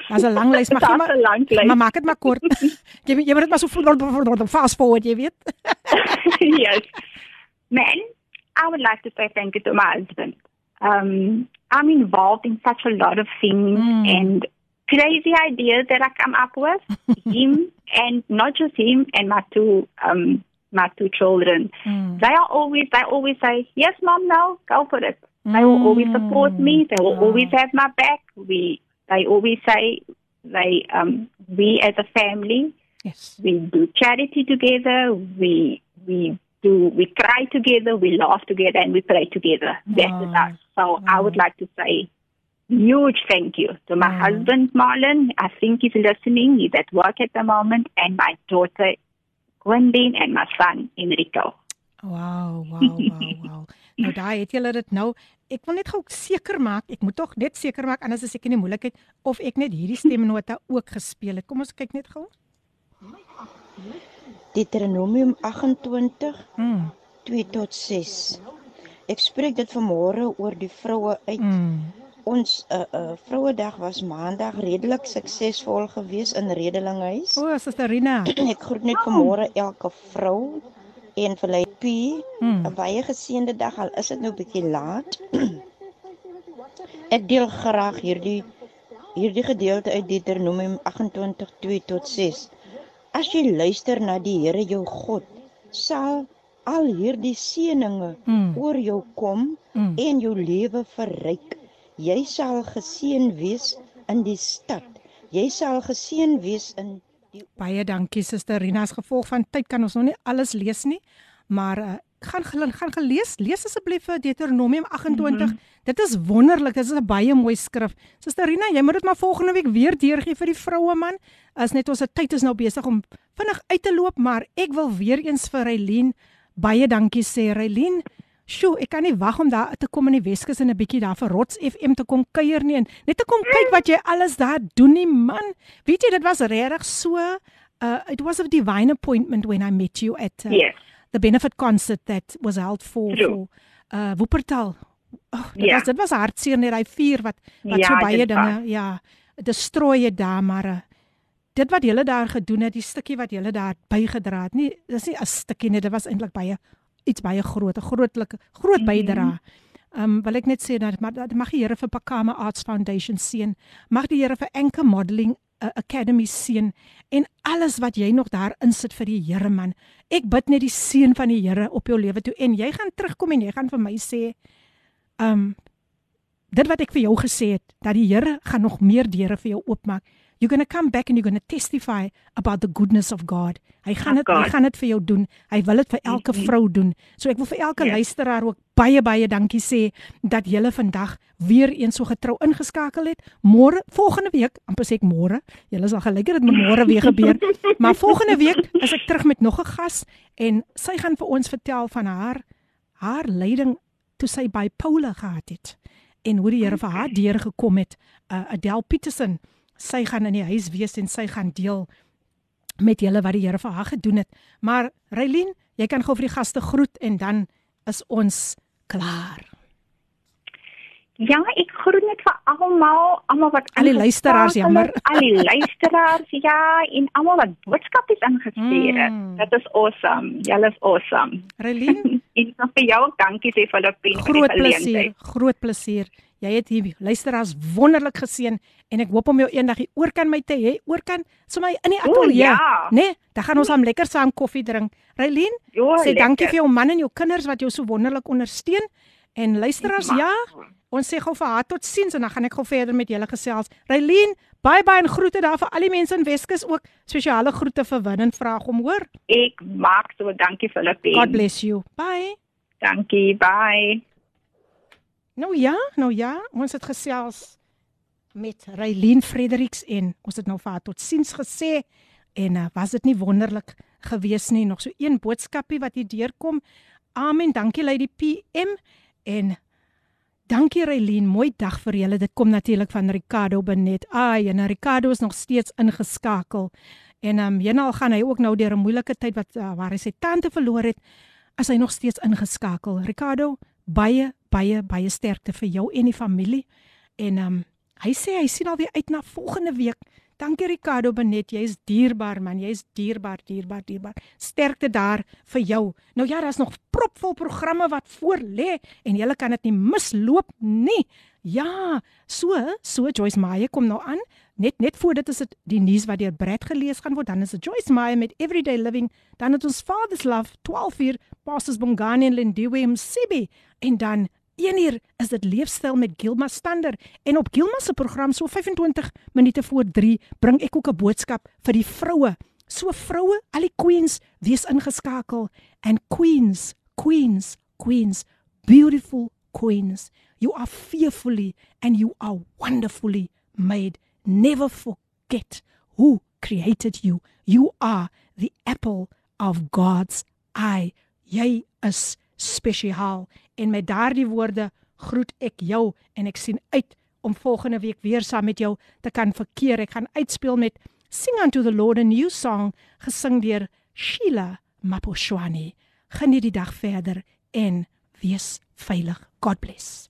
Daar's 'n lang lys, maar gee maar. Maar maak dit maar kort. Jy jy moet dit maar so fast forward, jy weet. yes. Man, I would like to say thank you to my husband. Um, I'm involved in such a lot of things mm. and crazy ideas that I come up with. him and not just him and my two um my two children. Mm. They are always they always say, Yes, mom, no, go for it. Mm. They will always support me, they will oh. always have my back. We they always say they um we as a family yes. we do charity together, we we do we cry together, we laugh together and we pray together. That is us. So I would like to say huge thank you to my mm. husband, Marlon. I think he's listening. He's at work at the moment. And my daughter, Gwendine, and my son, Enrico. Wow, wow, wow, wow. nou daai het julle dit nou. Ek wil net gou seker maak, ek moet tog net seker maak anders is ek in die moeilikheid of ek net hierdie stemnota ook gespeel het. Kom ons kyk net gou. Deuteronomium 28 mm. 2 tot 6. Ek spreek dit vanmôre oor die vroue uit mm ons uh, uh Vrouedag was maandag redelik suksesvol geweest in Redelinghuis. O, oh, Susterina. Ek groet net vanmôre elke vrou en vir hulle P. Hmm. 'n Baie geseënde dag al is dit nou bietjie laat. Ek deel graag hierdie hierdie gedeelte uit Deuteronomium 28:2 tot 6. As jy luister na die Here jou God, sal al hierdie seëninge hmm. oor jou kom hmm. en jou lewe verryk jy sal geseën wees in die stad. Jy sal geseën wees in die Baie dankie Suster Rina. As gevolg van tyd kan ons nog nie alles lees nie, maar uh, gaan gaan gelees. Lees asseblief Deuteronomium 28. Mm -hmm. Dit is wonderlik. Dit is 'n baie mooi skrif. Suster Rina, jy moet dit maar volgende week weer deurgee vir die vroue man. As net ons tyd is nou besig om vinnig uit te loop, maar ek wil weer eens vir Reileen baie dankie sê Reileen. Sjoe, ek kan nie wag om daar te kom in die Weskus en 'n bietjie daar vir Rots FM te kom kuier nie en net te kom kyk wat jy alles daar doen nie, man. Weet jy, dit was regtig so uh it was a divine appointment when I met you at uh, yes. the benefit concert that was held for True. for uh Wuppertal. Oh, dit yeah. was dit was hartseer net hy vier wat wat ja, so baie dinge, was. ja, destrooi daar maar uh, dit wat julle daar gedoen het, die stukkie wat julle daar bygedra het, nie dis nie 'n stukkie nie, dit was eintlik baie iets baie groot, 'n grootlike groot bydra. Mhm. Ehm um, wil ek net sê dat maar dat mag die Here vir Pakama Arts Foundation seën. Mag die Here vir Enke Modeling uh, Academy seën en alles wat jy nog daar insit vir die Here man. Ek bid net die seën van die Here op jou lewe toe en jy gaan terugkom en jy gaan vir my sê ehm um, dit wat ek vir jou gesê het dat die Here gaan nog meer deure vir jou oopmaak. You're going to come back and you're going to testify about the goodness of God. Hy gaan dit hy gaan dit vir jou doen. Hy wil dit vir elke mm -hmm. vrou doen. So ek wil vir elke yes. luisteraar ook baie baie dankie sê dat julle vandag weer eens so getrou ingeskakel het. Môre, volgende week, amper sê ek môre. Julle sal gelyk dit môre weer gebeur. maar volgende week is ek terug met nog 'n gas en sy gaan vir ons vertel van haar haar lyding toe sy bipolar gehad het en hoe die Here vir haar deur gekom het. Uh, Adele Peterson, sy gaan in die huis wees en sy gaan deel met julle wat die Here vir haar gedoen het. Maar Reilien, jy kan gou vir die gaste groet en dan is ons klaar. Ja, ek groet net vir almal, almal wat al die luisteraars jammer. Al die luisteraars, ja, en almal wat boodskapies ingestuur het. Mm. Dit is awesome. Julle is awesome. Reilien, en vir jou dankie sê Filippine vir die geleentheid. Groot plesier, groot plesier. Jy het hier luisteraars wonderlik geseën en ek hoop om jou eendag hier oor kan my te hê, oor kan sommer in die ateljee, ja. né? Nee, dan gaan ons hom lekker saam koffie drink. Reilien, sê lekker. dankie vir jou man en jou kinders wat jou so wonderlik ondersteun. En luisteraars, ja, ons sê gou vir haar totsiens en dan gaan ek gou verder met julle gesels. Reilien, bye bye en groete daar vir al die mense in Weskus ook. Spesiale groete vir Win en vraag om hoor. Ek maak so dankie Filippine. God bless you. Bye. Dankie, bye. Nou ja, nou ja, ons het gesels met Reilien Fredericks en ons het nou vir haar totsiens gesê en uh, was dit nie wonderlik geweest nie nog so een boodskapie wat hier deurkom. Amen. Dankie Lady PM en dankie Reilien. Mooi dag vir julle. Dit kom natuurlik van Ricardo Benet. Ai, en Ricardo is nog steeds ingeskakel. En ehm um, Jenal gaan hy ook nou deur 'n moeilike tyd wat uh, waar hy sy tante verloor het, as hy nog steeds ingeskakel. Ricardo, baie baie baie sterkte vir jou en die familie. En ehm um, hy sê hy sien alweer uit na volgende week. Dankie Ricardo Benet, jy is dierbaar man, jy is dierbaar, dierbaar, dierbaar. Sterkte daar vir jou. Nou ja, daar's nog propvol programme wat voor lê en jy kan dit nie misloop nie. Ja, so, so Joyce Meyer kom nou aan. Net net voor dit is dit die nuus wat deur Brad gelees gaan word. Dan is dit Joyce Meyer met Everyday Living. Dan het ons Father's Love 12 uur Pastors Bongani en Lindiwe Msibi en dan 1 uur is dit leefstyl met Gilma Stander en op Gilma se program so 25 minute voor 3 bring ek ook 'n boodskap vir die vroue. So vroue, al die queens, wees ingeskakel and queens, queens, queens, beautiful queens. You are fearfully and you are wonderfully made. Never forget who created you. You are the apple of God's eye. Jy is spesiaal en met daardie woorde groet ek jou en ek sien uit om volgende week weer saam met jou te kan verkeer. Ek gaan uitspeel met Sing unto the Lord a new song gesing deur Sheila Maposhwani. Geniet die dag verder en wees veilig. God bless.